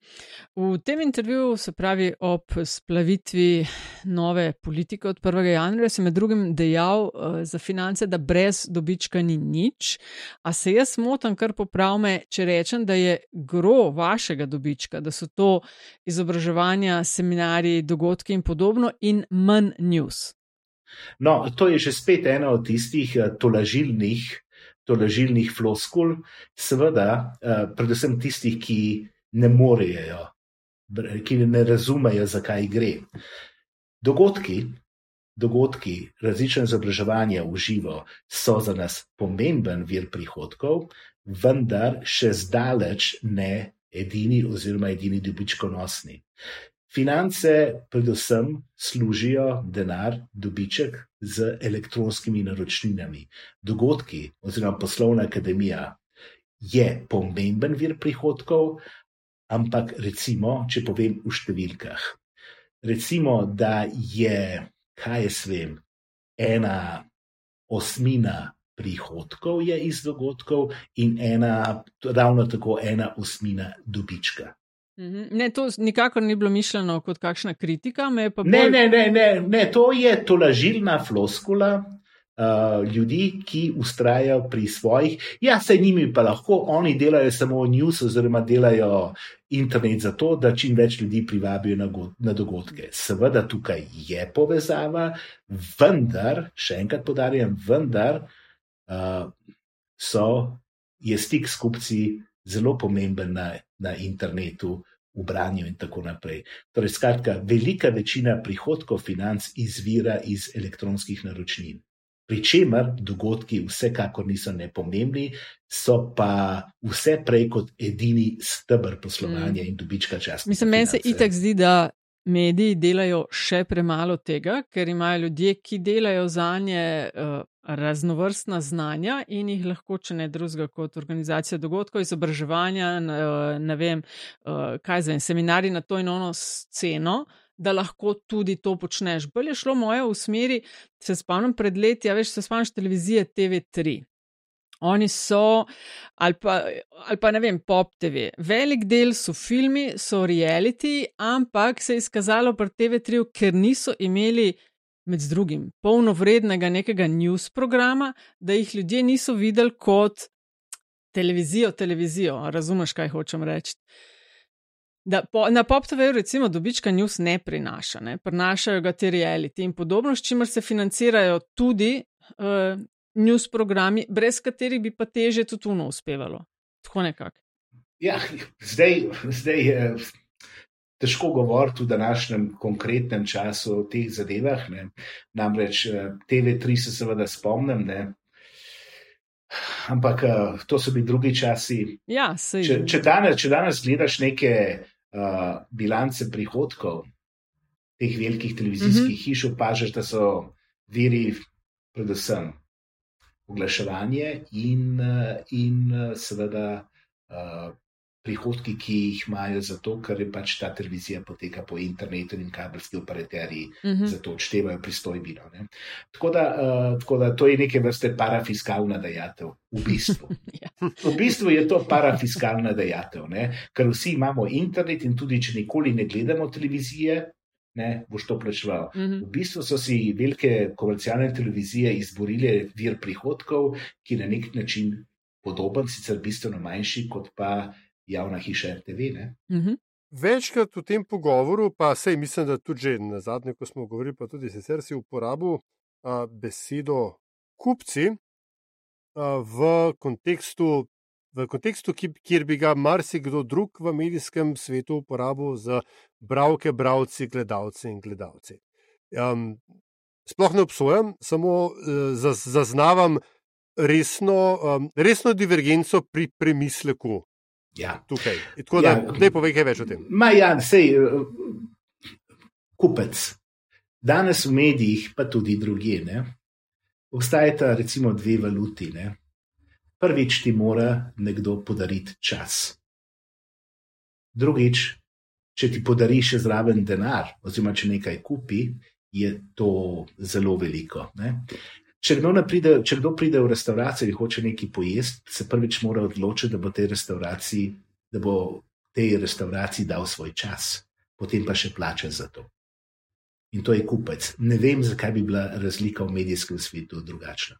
V tem intervjuju, se pravi ob splavitvi nove politike od 1. januarja, sem med drugim dejal uh, za finance, da brez dobička ni nič. A se jaz motam, kar popravme, če rečem, da je gro vašega dobička, da so to izobraževanja, seminarji, dogodki in podobno in manj news. No, to je že spet ena od tistih uh, tolažilnih. To lažilnih floskul, seveda, uh, predvsem tistih, ki ne morejo ki ne razumejo, zakaj gre. Dogodki, dogodki različne izobraževanja v živo so za nas pomemben vir prihodkov, vendar še zdaleč ne edini oziroma edini dobičkonosni. Finance predvsem služijo denar, dobiček z elektronskimi naročninami. Dogodki oziroma poslovna akademija je pomemben vir prihodkov, ampak recimo, če povem v številkah, recimo, da je, kaj jaz vem, ena osmina prihodkov je iz dogodkov in ena, ravno tako ena osmina dobička. Mhm. Ne, to nikakor ni bilo mišljeno kot kakšna kritika. Ne, bolj... ne, ne, ne, ne, to je tolažilna floskula, uh, ljudi, ki ustrajajo pri svojih. Ja, se njimi pa lahko, oni delajo samo news oziroma delajo internet za to, da čim več ljudi privabijo na, na dogodke. Seveda tukaj je povezava, vendar, še enkrat podarjam, vendar uh, so, je stik s kupci zelo pomemben na, na internetu. V branju in tako naprej. Torej, skratka, velika večina prihodkov financ izvira iz elektronskih naročnin. Pričemer dogodki vsekakor niso nepomembni, so pa vse prej kot edini stebr poslovanja mm. in dobička časa. Mislim, meni se itek zdi, da mediji delajo še premalo tega, ker imajo ljudje, ki delajo za nje uh, raznovrstna znanja in jih lahko, če ne drugega, kot organizacija dogodkov, izobraževanja, uh, ne vem, uh, kaj za en seminari na to in ono sceno da lahko tudi to počneš. Bolje je šlo moje v smeri, se spomnim pred leti, ja, veš, se spomniš televizije TV3. Oni so, ali pa, ali pa ne vem, pop TV. Velik del so filmi, so reality, ampak se je izkazalo pri TV3, ker niso imeli med drugim polnovrednega nekega news programa, da jih ljudje niso videli kot televizijo, televizijo. Razumeš, kaj hočem reči? Da po, na PopTV-ju recimo dobička news ne prinaša, ne? prinašajo ga te reality in podobno, s čimer se financirajo tudi uh, news programi, brez katerih bi pa teže tudi uno uspevalo. Tako nekako. Ja, zdaj, zdaj je težko govoriti v današnjem konkretnem času o teh zadevah. Ne? Namreč eh, TV3 se seveda spomnim. Ne? Ampak eh, to so bili drugi časi. Ja, če, če, danes, če danes gledaš neke uh, bilance prihodkov teh velikih televizijskih mm -hmm. hiš, opažaš, da so viri predvsem oglaševanje in, in seveda uh, prihodki, ki jih imajo zato, ker je pač ta televizija poteka po internetu in kabelski operaterji uh mhm. -huh. zato odštevajo pristojbino. Tako da, uh, tako da to je neke vrste parafiskalna dejatev. V bistvu. Ja. v bistvu je to parafiskalna dejatev, ne? ker vsi imamo internet in tudi, če nikoli ne gledamo televizije. Ne, boš to plačeval. Mm -hmm. V bistvu so si velike komercialne televizije izborile vir prihodkov, ki je na nek način podoben, sicer bistveno manjši, kot pa javna hiša RTV. Uh -huh. Večkrat v tem pogovoru, pa sej mislim, da tudi že na zadnje, ko smo govorili, pa tudi sicer si uporabil a, besedo kupci a, v kontekstu. V kontekstu, kjer bi ga marsikdo drug v medijskem svetu uporabil za bralke, bralci, gledalci in gledalci. Um, sploh ne obsojam, samo uh, zaznavam resno, um, resno divergenco pri premisleku Ja. Tukaj. Tako da, ja. ne povej, kaj več o tem. Ma, ja, sej, eh, kupec. Danes v medijih, pa tudi druge, ne, obstajata recimo dve valuti. Ne. Prvič ti mora nekdo podariti čas. Drugič, če ti podari še zraven denar, oziroma če nekaj kupi, je to zelo veliko. Ne. če kdo, pride, če kdo pride v restavracijo in hoče nekaj pojesti, se prvič mora odločiti, da bo tej restavraciji, da bo tej restavraciji dal svoj čas, potem pa še plača za to. In to je kupec. Ne vem, zakaj bi bila razlika v medijskem svetu drugačna.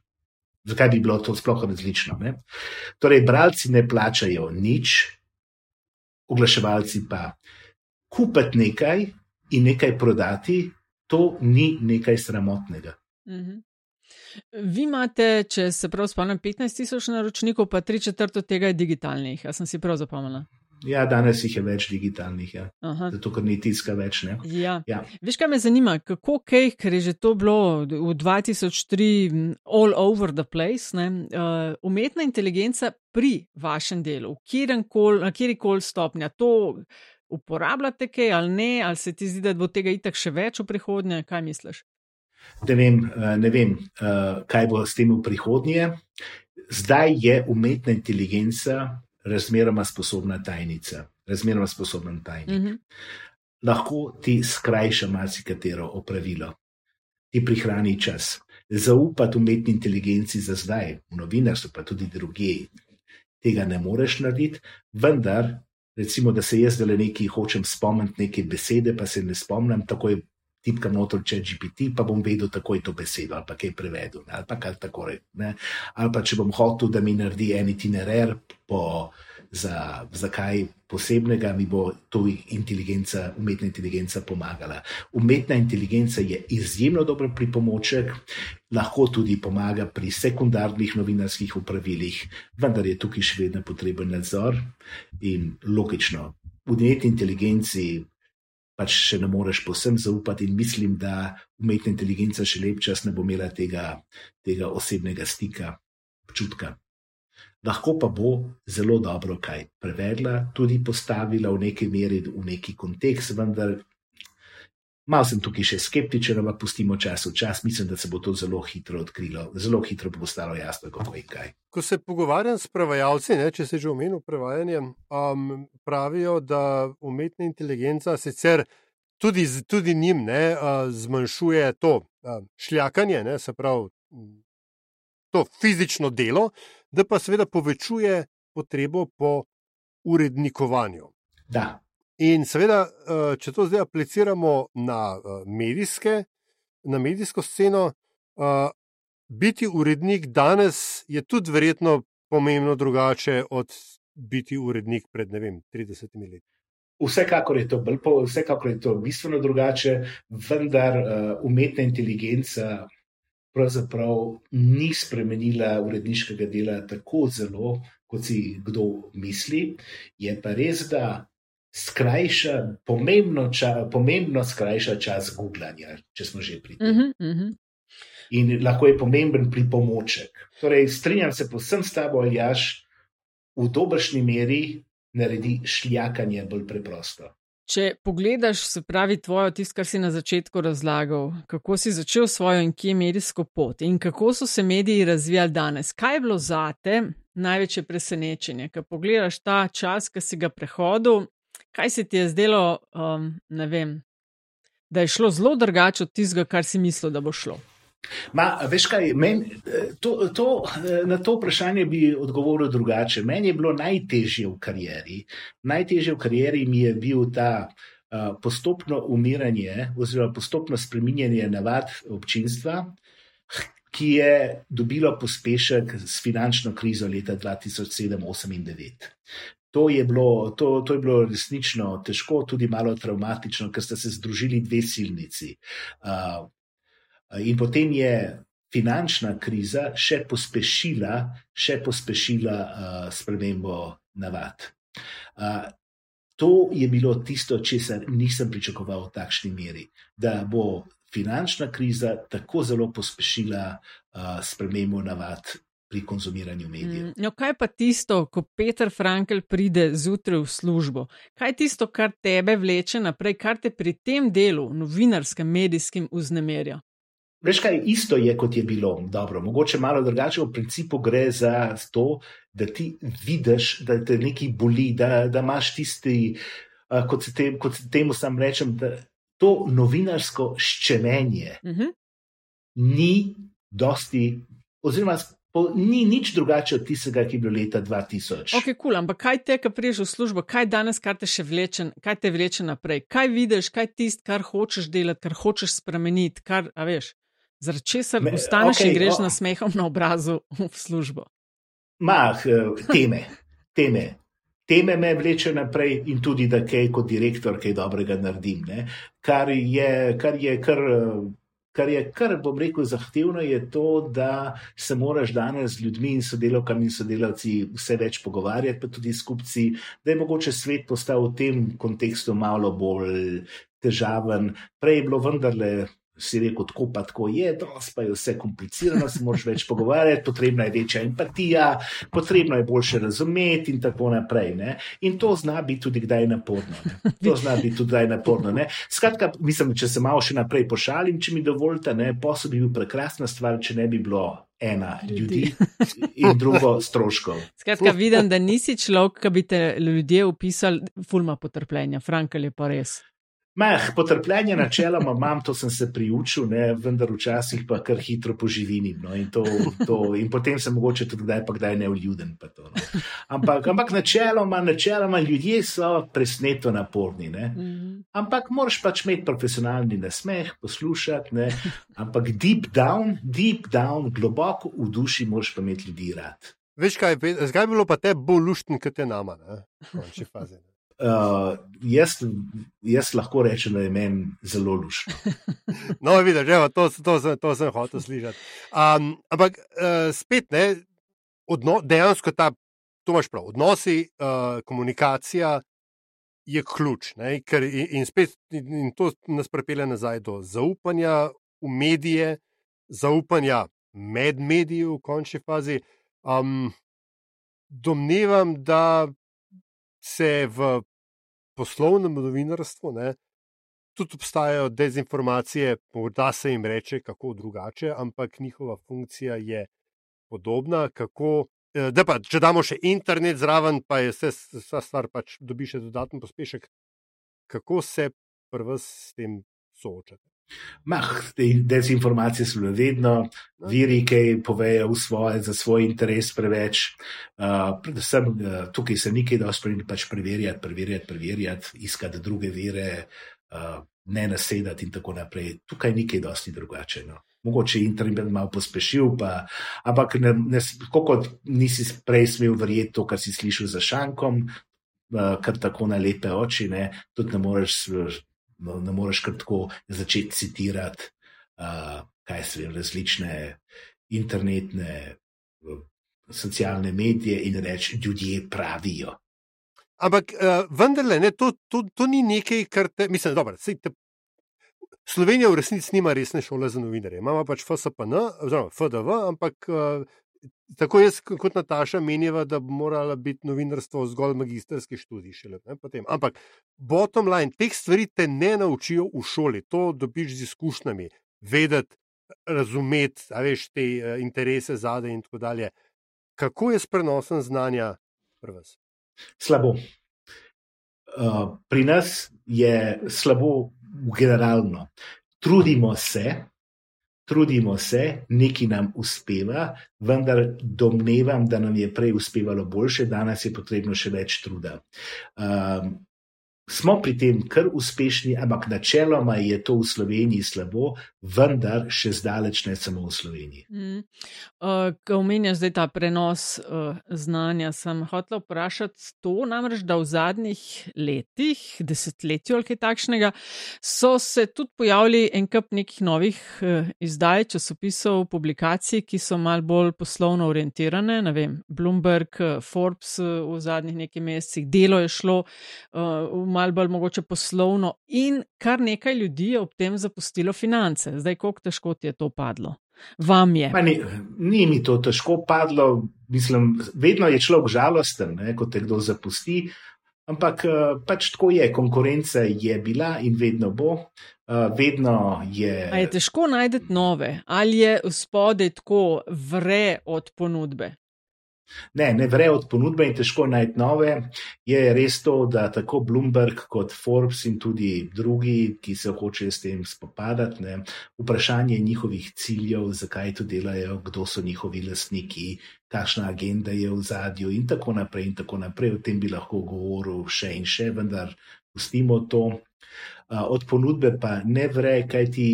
Zakaj bi bilo to sploh različno? Ne? Torej, bralci ne plačajo nič, oglaševalci pa kupiti nekaj in nekaj prodati, to ni nekaj sramotnega. Mm -hmm. Vi imate, če se prav spomnim, 15 tisoč naročnikov, pa tri četrt od tega je digitalnih. Jaz sem si prav zapomnila. Ja, danes jih je več digitalnih, ja. zato ker ni tiska več. Ja. Ja. Veš, kaj me zanima, kako kaj, ker je že to bilo v 2003 all over the place, uh, umetna inteligenca pri vašem delu, na kjer koli stopnja, to uporabljate kaj ali ne, ali se ti zdi, da bo tega itak še več v prihodnje, kaj misliš? Ne vem, eh, ne vem eh, kaj bo s tem v prihodnje. Zdaj je umetna inteligenca razmeroma sposobna tajnica, razmeroma sposobna tajnik. Mm -hmm. Lahko ti skrajša marsikatero opravilo, ti prihrani čas. Zaupati umetni inteligenci za zdaj, v novinarstvu, pa tudi druge, tega ne moreš narediti, vendar recimo, da se jaz zdaj nekaj hočem spomniti, neke besede, pa se ne spomnim, takoj tipkam noter če GPT, pa bom vedel takoj to besedo ali pa kaj prevedel, ali pa kar tako reče. Ali pa če bom hotel, da mi naredi en itinerar po. Za, za kaj posebnega mi bo to inteligenca, umetna inteligenca pomagala. Umetna inteligenca je izjemno dober pripomoček, lahko tudi pomaga pri sekundarnih novinarskih upravilih, vendar je tukaj še vedno potreben nadzor in logično. V umetni inteligenci pač še ne moreš posem zaupati, in mislim, da umetna inteligenca še lep čas ne bo imela tega, tega osebnega stika, občutka. Lahko pa bo zelo dobro kaj prevedla, tudi postavila v neki meri, v neki kontekst, vendar Mal sem tukaj še skeptičen, ampak pustimo čas v čas. Mislim, da se bo to zelo hitro odkrilo, zelo hitro bo postalo jasno, kako je kaj. Ko se pogovarjam s prevajalci, ne, če se že omenil prevajanje, um, pravijo, da umetna inteligenca sicer tudi, tudi njim ne, uh, zmanjšuje to uh, šljakanje, ne, se pravi to fizično delo, da pa seveda povečuje potrebo po urednikovanju. Da. In seveda, eh, če to zdaj apliciramo na, eh, medijske, na medijsko sceno, eh, biti urednik danes je tudi verjetno pomembno drugače od biti urednik pred vem, 30 leti. Vsekakor je, to, vsekakor je to bistveno drugače, vendar umetna inteligenca pravzaprav ni spremenila uredniškega dela tako zelo, kot si kdo misli. Je pa res, da skrajša, pomembno, ča, pomembno skrajša čas googlanja, če smo že pri tem. Uh -huh, uh -huh. In lahko je pomemben pripomoček. Torej, strinjam se posem s tabo, Aljaš, v dobršni meri naredi šljakanje bolj preprosto. Če pogledaš, se pravi, tvojo tisto, kar si na začetku razlagal, kako si začel svojo in kje medijsko pot in kako so se mediji razvijali danes, kaj je bilo zate največje presenečenje, ko pogledaš ta čas, ki si ga prehodil, kaj se ti je zdelo, um, ne vem, da je šlo zelo drugače od tistega, kar si mislil, da bo šlo? Ma, veš kaj, men, to, to, na to vprašanje bi odgovoril drugače. Meni je bilo najtežje v karieri. Najtežje v karieri mi je bil ta uh, postopno umiranje, oziroma postopno spreminjanje navad občinstva, ki je dobilo pospešek s finančno krizo leta 2007, 2008 in 2009 to je, bilo, to, to je bilo resnično težko, tudi malo traumatično, ker sta se združili dve silnici. Uh, in potem je finančna kriza še pospešila, še pospešila uh, spremembo navad. Uh, to je bilo tisto, česar nisem pričakoval v takšni meri, da bo finančna kriza tako zelo pospešila uh, spremembo navad pri konzumiranju medijev. Mm, no, kaj pa tisto, ko Peter Frankel pride zjutraj v službo? Kaj je tisto, kar tebe vleče naprej, kar te pri tem delu, novinarskem, medijskem, vznemerja? Veš kaj, isto je, kot je bilo. Dobro, mogoče malo drugače, v principu gre za to, da ti vidiš, da te nekaj boli, da, da imaš tisti, uh, kot, se te, kot se temu sam rečem, da to novinarsko ščemenje uh mhm. -huh. ni dosti, oziroma po, ni nič drugače od tistega, ki je bilo leta 2000. Ok, kul, cool, ampak kaj te, ki priješ v službo, kaj danes, kar te še vleče, kaj te vleče naprej, kaj vidiš, kaj tist, kar hočeš delati, kar hočeš spremeniti, kar, a veš, zaradi česar ostaneš okay, in greš oh. na smehom na obrazu v službo. Mah, eh, teme, teme. Teme me vleče naprej in tudi, da kaj kot direktor kaj dobrega naredim. Ne? Kar je, kar je, kar Kar je, kar bom rekel, zahtevno je to, da se moraš danes z ljudmi in sodelavkami in sodelavci vse več pogovarjati, pa tudi skupci, da je mogoče svet postal v tem kontekstu malo bolj težaven. Prej je bilo vendarle si rekel, tako pa tako je, dosti pa je vse komplicirano, se moraš več pogovarjati, potrebna je večja empatija, potrebno je boljše razumeti in tako naprej. Ne? In to zna biti tudi kdaj naporno. Ne? To zna biti tudi kdaj naporno. Ne? Skratka, mislim, če se malo še naprej pošalim, če mi dovolite, posel bi bil prekrasna stvar, če ne bi bilo. Ena ljudi, in drugo stroškov. Skratka, vidim, da nisi človek, ki bi te ljudje upisali, fulma potrpljenja, Frankel je pa res. Meh, potrpljenje načeloma imam, to sem se priučil, ne, vendar včasih pa kar hitro poživinim. No, in, to, to, in potem sem mogoče tudi kdaj, pa kdaj neuljuden. No. Ampak, ampak načeloma, načeloma ljudje so presneto naporni. Ne. Mhm. Ampak moraš pač imeti profesionalni nasmeh, poslušati. Ne. Ampak deep down, deep down, globoko v duši moraš pa imeti ljudi rad. Veš kaj, zdaj je bilo pa te bolj luštni, kot je nama, ne, v končni fazi. Ne. Uh, jaz, jaz lahko rečem, da je meni zelo lušno. no, vidiš, že to, to, to, to sem hotel slišati. Um, ampak uh, spet ne, odno, dejansko ta, to imaš prav, odnosi, uh, komunikacija je ključ. Ne, ker, in, in spet in to nas prepelje nazaj do zaupanja v medije, zaupanja med mediji v končni fazi. Um, domnevam, da se v poslovnem novinarstvu ne, tudi obstajajo dezinformacije, morda se jim reče kako drugače, ampak njihova funkcija je podobna. Kako, eh, pa, če damo še internet zraven, pa je vse, vsa stvar, pač dobi še dodaten pospešek. Kako se prvo s tem soočate? Mah, te dezinformacije so vedno, no. viri, ki povejo svoje, za svoj interes preveč. Uh, predvsem uh, tukaj se nekaj da spremljati, pač preverjati, preverjati, preverjati, iskati druge vire, uh, ne nasedati in tako naprej. Tukaj nekaj dosti drugače. No. Mogoče internet malo pospešil, pa, ampak ne, ne, kot nisi prej smel verjeti to, kar si slišal za šankom, uh, kar tako na lepe oči, ne, tudi ne moreš no, ne moreš kar tako začeti citirati, uh, kaj se jim različne internetne, uh, socialne medije in reči, ljudje pravijo. Ampak uh, vendarle, ne, to, to, to ni nekaj, kar te, mislim, dobro, te. Slovenija v resnici nima resne šole za novinarje. Imamo pač FSPN, oziroma FDV, ampak uh, Tako jaz kot Nataša meniva, da bi morala biti novinarstvo zgolj magistrski študij. Šele, Ampak, bottom line, teh stvari te ne naučijo v šoli, to dobiš z izkušnjami, vedeti, razumeti, veš te uh, interese zadaj in tako dalje. Kako je s prenosom znanja pri vas? Slabo. Uh, pri nas je slabo, generalno. Trudimo se, trudimo se, nekaj nam uspeva, vendar domnevam, da nam je prej uspevalo boljše, danes je potrebno še več truda. Um, smo pri tem kar uspešni, ampak načeloma je to v Sloveniji slabo, vendar še zdaleč ne samo v Sloveniji. Mm. Uh, ko omenjaš zdaj ta prenos uh, znanja, sem hotel vprašati to, namreč, da v zadnjih letih, desetletju ali kaj takšnega, so se tudi pojavili en kup nekih novih uh, izdaj, časopisov, publikacij, ki so mal bolj poslovno orientirane. Ne vem, Bloomberg, Forbes uh, v zadnjih nekaj mesecih, delo je šlo uh, malo bolj mogoče poslovno, in kar nekaj ljudi je ob tem zapustilo finance. Zdaj, kako težko ti je to padlo? Vam je. Ni, ni mi to težko padlo, mislim, vedno je človek žalosten, ne, ko te kdo zapusti. Ampak eh, pač tako je, konkurenca je bila in vedno bo. Uh, vedno je. A je težko najti nove, ali je spodaj tako vre od ponudbe? Ne, ne vre od ponudbe in težko najti nove. Je res to, da tako Bloomberg kot Forbes in tudi drugi, ki se hočejo s tem spopadati, ne, vprašanje njihovih ciljev, zakaj to delajo, kdo so njihovi lastniki, kakšna agenda je v zadju in tako naprej. In tako naprej. O tem bi lahko govoril še in še, vendar pustimo to. Od ponudbe pa ne vre, kaj ti.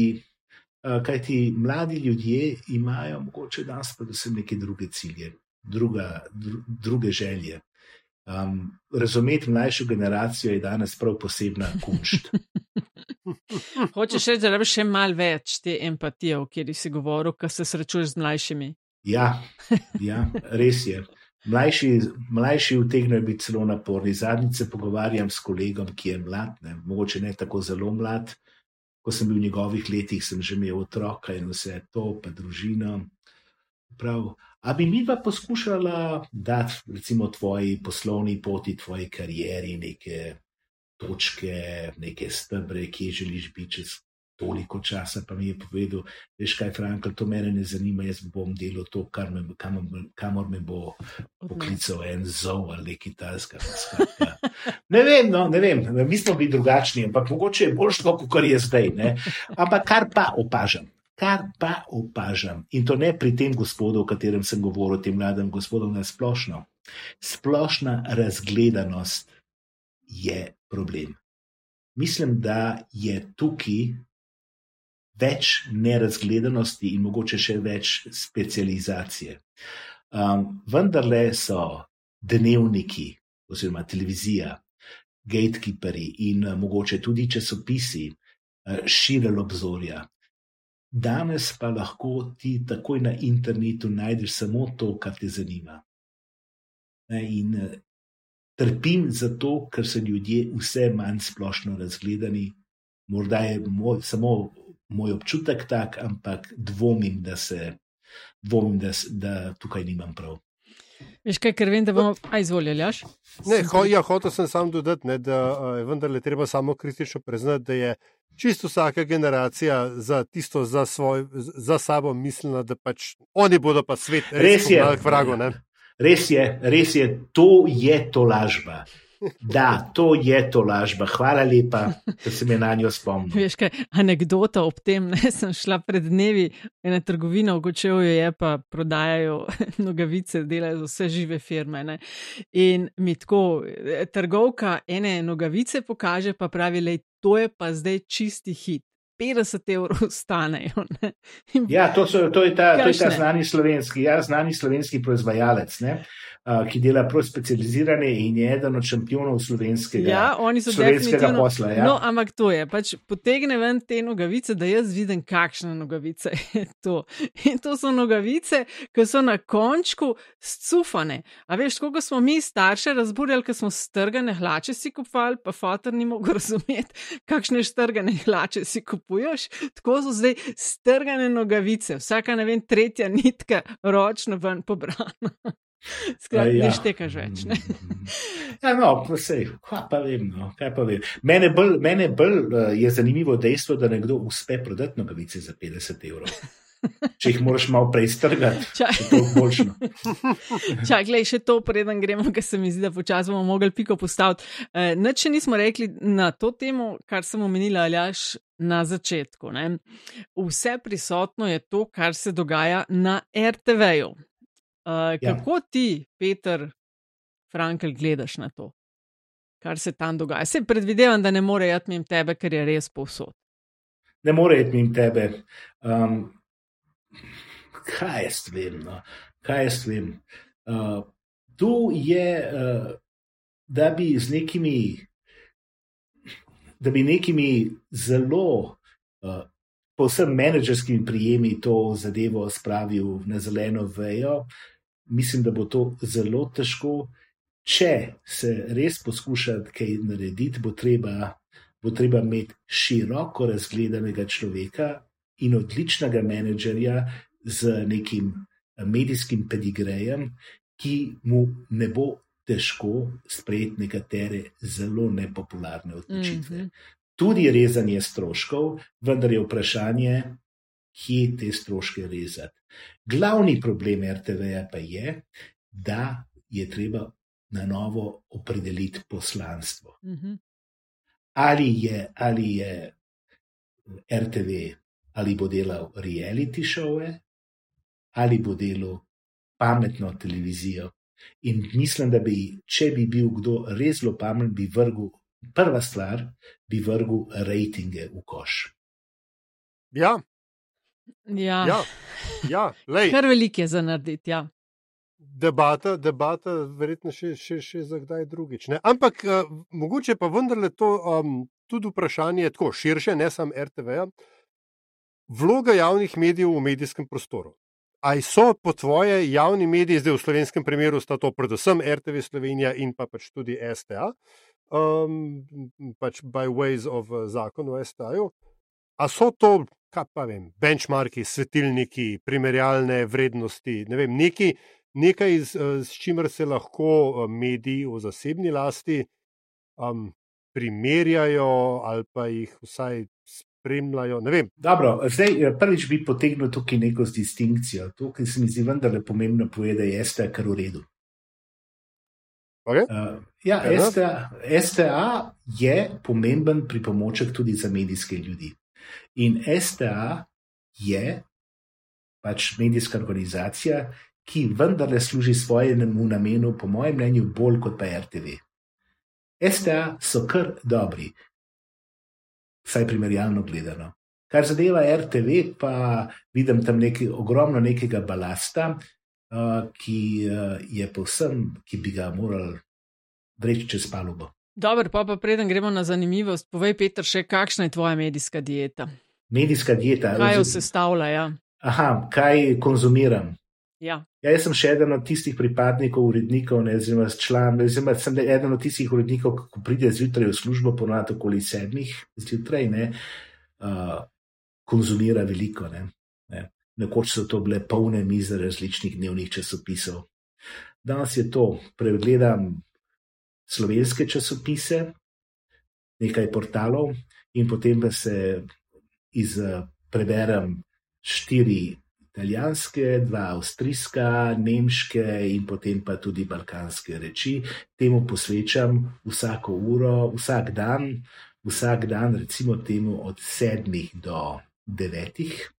Kaj ti mladi ljudje imajo, mogoče danes, predvsem neke druge cilje druga, dru, druge želje. Um, razumeti mlajšo generacijo je danes prav posebna kunšt. Hočeš reči, da rabiš še malo več te empatije, o kateri si govoril, ko se srečuješ z mlajšimi? Ja, ja res je. Mlajši, mlajši vtegnejo biti celo naporni. Zadnjič se pogovarjam s kolegom, ki je mlad, ne, mogoče ne tako zelo mlad. Ko sem bil v njegovih letih, sem že imel otroka in vse to, pa družino. Prav, A bi mi pa poskušala dati, recimo, tvoji poslovni poti, tvoji karieri, neke točke, neke stebre, kje želiš biti čez toliko časa? Pa mi je povedal, veš kaj, Frank, to mene ne zanima, jaz bom delal to, me, kamor, kamor me bo poklical en zov ali kitajska. Ne vem, no, ne vem, mi smo bili drugačni, ampak mogoče je boljše, kot je zdaj. Ne? Ampak kar pa opažam. Kar pa opažam, in to ne pri tem gospodu, o katerem sem govoril, tem mladem gospodu, na splošno. Splošna razgledanost je problem. Mislim, da je tukaj več nerazgledanosti in mogoče še več specializacije. Um, vendarle so dnevniki, oziroma televizija, gatekeeperi in uh, mogoče tudi časopisi uh, širili obzorja. Danes pa lahko ti takoj na internetu najdeš samo to, kar te zanima. In eh, trpim zato, ker so ljudje vse manj splošno razgledani. Morda je moj, samo moj občutek tak, ampak dvomim, da se. Dvomim, da, da tukaj nimam prav. Veš kaj, ker vem, da bomo. Aj, izvolili, jaš? Ne, ho, ja, hotel sem samo dodati, ne, da je vendarle treba samo kritično priznati, da je čisto vsaka generacija za tisto, za, svoj, za sabo mislila, da pač oni bodo pa svet res je. Vrago, res je, res je, to je to lažba. Da, to je to lažba. Hvala lepa, da se mi na njo spomnil. Veš kaj, anekdota ob tem, ne sem šla pred dnevi ena trgovina, v Gočevu je pa prodajajo nogavice, delajo za vse žive firme. Ne? In mi tako trgovka ene nogavice pokaže, pa pravi, da to je pa zdaj čisti hit. 50 evrov stanejo. Ja, to, so, to, je ta, to je ta znani slovenski, ja, znani slovenski proizvajalec. Ne? Ki dela prav specializirane in je eden od šampionov slovenskega, ja, slovenskega posla. Ja. No, ampak to je, pač potegne ven te nogavice, da jaz vidim, kakšne nogavice je to. In to so nogavice, ki so na končku scufane. A veš, koliko smo mi starše razburjali, ker smo strgane hlače si kupovali, pa fotor ni mogel razumeti, kakšne strgane hlače si kupuješ. Tako so zdaj strgane nogavice, vsaka ne vem, tretja nitka ročno ven pobrana. Skratka, ja. ne štekaš več. Ne? ja, no, sej, pa vem. No, kaj pa vem. Mene bolj, mene bolj uh, je zanimivo dejstvo, da nekdo uspe prodati nogavice za 50 evrov. Če jih moraš malo prej strgati, če to boljšno. Čakaj, gledaj, še to, preden gremo, ker se mi zdi, da počasi bomo mogli piko postaviti. E, Nič nismo rekli na to temo, kar sem omenila, aljaš na začetku. Ne? Vse prisotno je to, kar se dogaja na RTV-ju. Uh, kako ja. ti, Peter, Frankel, gledaš na to, kar se tam dogaja? Se predvidevam, da ne more jeti mimo tebe, ker je res povsod. Ne more jeti mimo tebe. Um, kaj jaz vem? No? Kaj jaz vem? Uh, tu je, uh, da bi z nekimi, da bi nekimi zelo. Uh, Povsem menedžerskimi prijemi to zadevo spravil na zeleno vejo, mislim, da bo to zelo težko. Če se res poskuša kaj narediti, bo treba, bo treba imeti široko razgledanega človeka in odličnega menedžerja z nekim medijskim pedigrejem, ki mu ne bo težko sprejeti nekatere zelo nepopularne odločitve. Mm -hmm. Tudi rezanje stroškov, vendar je vprašanje, kje te stroške rezati. Glavni problem RTV-ja pa je, da je treba na novo opredeliti poslanstvo. Uh -huh. Ali je, ali je RTV, ali bo delal reality šove, ali bo delal pametno televizijo. In mislim, da bi, če bi bil kdo res zelo pameten, bi vrgel, prva stvar, bi vrgel rejtinge v koš. Ja, Ja, ja, ja lej, kar velik je za narediti. Ja. debata, debata, verjetno še, še, še za kdaj drugič. Ne? Ampak uh, mogoče pa vendarle to um, tudi vprašanje tako širše, ne samo RTV-ja. Vloga javnih medijev v medijskem prostoru. Ali so po tvoje javni mediji, zdaj v slovenskem primeru, sta to predvsem RTV Slovenija in pa pač tudi STA, um, pač by ways of uh, zakon o STA-ju. A so to, kaj pa vem, benchmarki, svetilniki, primerjalne vrednosti, ne vem, neki, nekaj, s, s čimer se lahko uh, mediji v zasebni lasti um, primerjajo ali pa jih vsaj Dobro, zdaj, eh, prvič bi potegnil tukaj neko distinkcijo. To, ki se mi zdi vendarle pomembno povedati, je STA kar v redu. Okay. Uh, ja. STA, STA je pomemben pripomoček tudi za medijske ljudi. In STA je pač medijska organizacija, ki vendarle služi svojemu namenu, po mojem mnenju, bolj kot pa RTV. STA so kar dobri, vsaj primerjalno gledano. Kar zadeva RTV, pa vidim tam nekaj, ogromno nekega balasta, ki je povsem, ki bi ga morali vreči čez palubo. Dobro, pa, pa preden gremo na zanimivost, povej, Peter, še kakšna je tvoja medijska dieta? Medijska dieta. Kaj jo sestavlja? Ja. Aha, kaj konzumiram? Ja. Ja, jaz sem še eden od tistih pripadnikov, urednikov, ne, oziroma član, oziroma sem eden od tistih urednikov, ki pride zjutraj v službo, ponovadi okoli sedmih zjutraj, ne, uh, konzumira veliko. Ne, ne. Nekoč so to bile polne mize različnih dnevnih časopisov. Danes je to, pregledam slovenske časopise, nekaj portalov, in potem pa se iz, preberem štiri italijanske, dva avstrijska, nemške in potem pa tudi balkanske reči. Temu posvečam vsako uro, vsak dan, vsak dan, recimo temu od sedmih do devetih.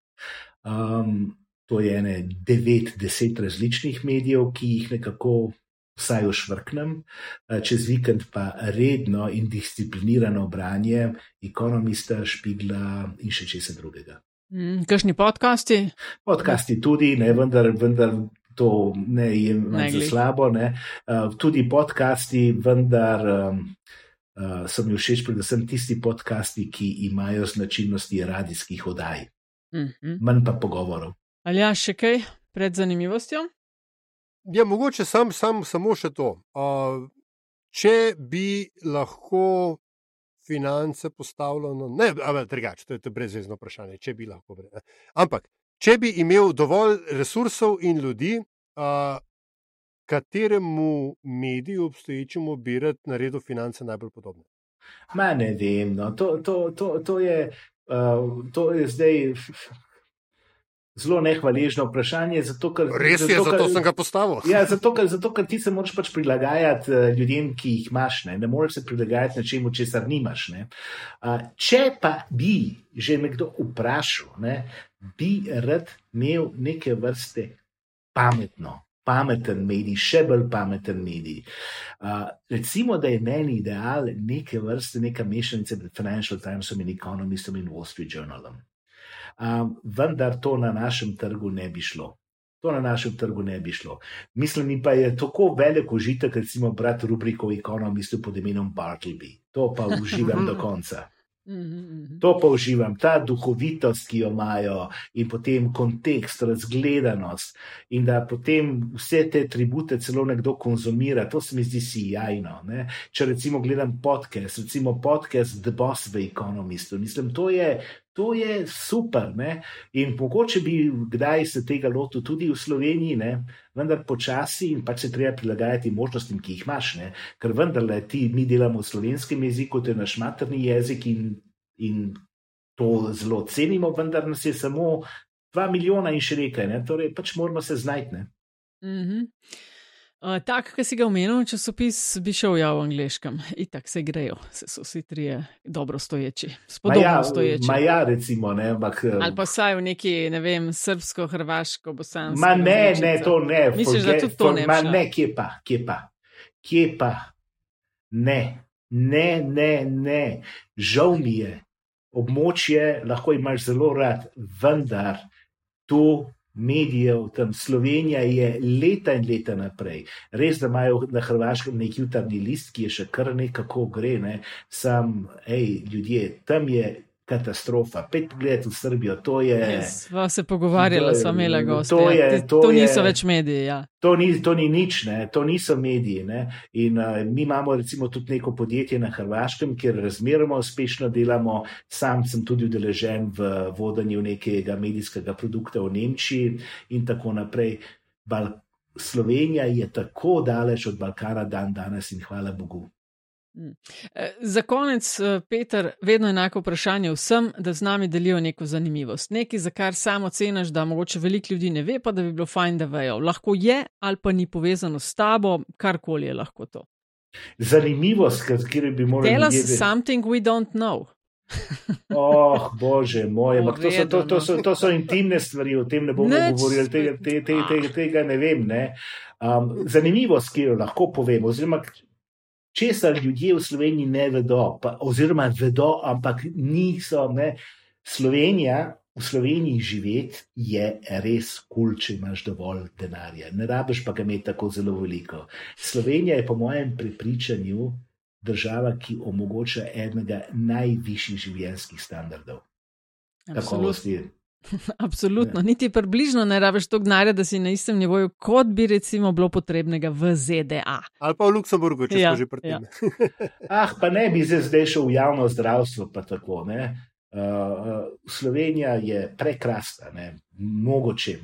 Um, to je ene devet, deset različnih medijev, ki jih nekako vsaj ošvrknem, Eh, čez vikend pa redno in disciplinirano branje ekonomista, špigla in še česa drugega. Mm, kakšni podcasti? Podcasti tudi, ne, vendar, vendar to ne je manj za slabo. Ne. Uh, tudi podcasti, vendar um, uh, so mi všeč predvsem tisti podcasti, ki imajo značilnosti radijskih oddaj, Mm -hmm. manj pa pogovorov. Ali ja, še kaj pred zanimivostjo? Ja, mogoče sam, sam, samo še to. Uh, če bi lahko finance postavljeno, ne, ampak drugače, to je, to je brezvezno vprašanje, če bi lahko. bre- Ampak, če bi imel dovolj resursov in ljudi, uh, kateremu mediju obstoječemu bi rad naredil finance najbolj podobne? Ma ne vem, no. to, to, to, to, je, uh, to je zdaj zelo nehvaležno vprašanje. Zato, ker, Res je, ker- zato sem ga postavil. Ja, zato, ker, zato, ker ti se moraš pač prilagajati uh, ljudem, ki jih imaš, ne, ne moreš se prilagajati nečemu, česar nimaš. Ne. Če pa bi že nekdo vprašal, ne, bi rad imel neke vrste pametno. Pameten medij, še bolj pameten medij. Uh, recimo, da je meni ideal neke vrste, neka mešanica med Financial Timesom in Economistom in Wall Street Journalom. Um, vendar to na našem trgu ne bi šlo. To na našem trgu ne bi šlo. Mislim, mi pa je tako velik užitek, recimo, brati rubriko o ekonomistu pod imenom Bartleby. To pa uživam do konca. Mm -hmm. To pa uživam, ta duhovitost, ki jo imajo, in potem kontekst, razgledanost, in da potem vse te tribute celo nekdo konzumira, to se mi zdi sijajno. Ne? Če recimo gledam podcast, recimo podcast The Boss v Economistu, mislim, to je. To je super, ne? in mogoče bi kdaj se tega lotil tudi v Sloveniji, ne? vendar počasi in pač se treba prilagajati možnostim, ki jih imaš. Ne? Ker vendarle ti, mi delamo v slovenskem jeziku, to je naš materni jezik in, in to zelo cenimo, vendar nas je samo dva milijona in še nekaj, ne? torej pač moramo se znajti. Ne? Mm -hmm. Uh, tak, ki si ga omenil, časopis bi šel ja v angliškem. Itak se grejo, se so vsi trije dobro stoječi. Spodobno ja, stoječi. Maja, recimo, ne, ampak. Ali pa saj v neki, ne vem, srbsko, hrvaško, bosansko. Ma ne, ne, to ne. Misliš, da tudi to ne? Ma ne, kje pa, kje pa, kje pa. Ne, ne, ne, ne. Žal mi je. Območje lahko imaš zelo rad, vendar to medijev, tam Slovenija je leta in leta naprej. Res, da imajo na Hrvaškem neki jutarnji list, ki je še kar nekako gre, ne? sam, hej, ljudje, tam je katastrofa. Pet pogled v Srbijo, to je. Sva se pogovarjala, sva imela goste. To, je, to, to niso je, več mediji. Ja. To, ni, to ni nič, ne? to niso mediji. Ne? In uh, mi imamo recimo tudi neko podjetje na Hrvaškem, kjer razmeroma uspešno delamo. Sam sem tudi udeležen v vodenju nekega medijskega produkta v Nemčiji in tako naprej. Bal Slovenija je tako daleč od Balkana dan danes in hvala Bogu. Mm. Eh, za konec, eh, Peter, vedno enako vprašanje vsem, da z nami delijo neko zanimivost. Nekaj, za kar samo ceniš, da mogoče veliko ljudi ne ve, pa da bi bilo fajn, da vejo. Lahko je ali pa ni povezano s tabo, karkoli je lahko to. Zanimivost, kateri bi morali. Tell us ljudje... something we don't know. oh, bože moj, oh, to, so, to, to, so, to so intimne stvari, o tem ne bomo govorili, tega, te, te, te, tega ne vem. Ne. Um, zanimivost, ki jo lahko povem, oziroma česar ljudje v Sloveniji ne vedo, pa, oziroma vedo, ampak niso. Ne. Slovenija, v Sloveniji živeti je res kul, cool, če imaš dovolj denarja. Ne rabiš pa ga imeti tako zelo veliko. Slovenija je, po mojem prepričanju, država, ki omogoča enega najvišjih življenjskih standardov. Absolutno. Absolutno, ja. niti približno ne rabiš toliko denarja, da si na istem nivoju, kot bi recimo bilo potrebnega v ZDA. Ali pa v Luksemburgu, če ja, že pri tem. Ja. ah, pa ne bi zdaj šel v javno zdravstvo, pa tako. Ne? Uh, Slovenija je prekrasna, mogoče.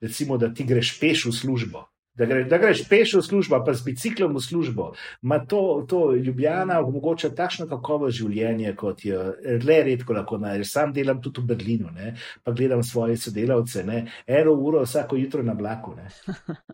Recimo, da ti greš peš v službo da, gre, da greš peš v službo, pa z biciklom v službo. Ma to, to Ljubljana omogoča takšno kakovo življenje, kot je le redko lahko najdeš. Sam delam tudi v Berlinu, ne? pa gledam svoje sodelavce, ne? eno uro vsako jutro na vlaku.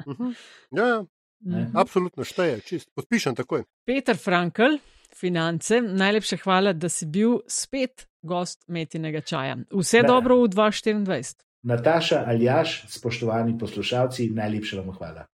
Mhm. ja, ja. Ne? Absolutno šteje, čist. Podpišem takoj. Peter Frankl, finance, najlepša hvala, da si bil spet gost metinega čaja. Vse da. dobro v 2024. Nataša Aljaš, spoštovani poslušalci, najlepša vam hvala.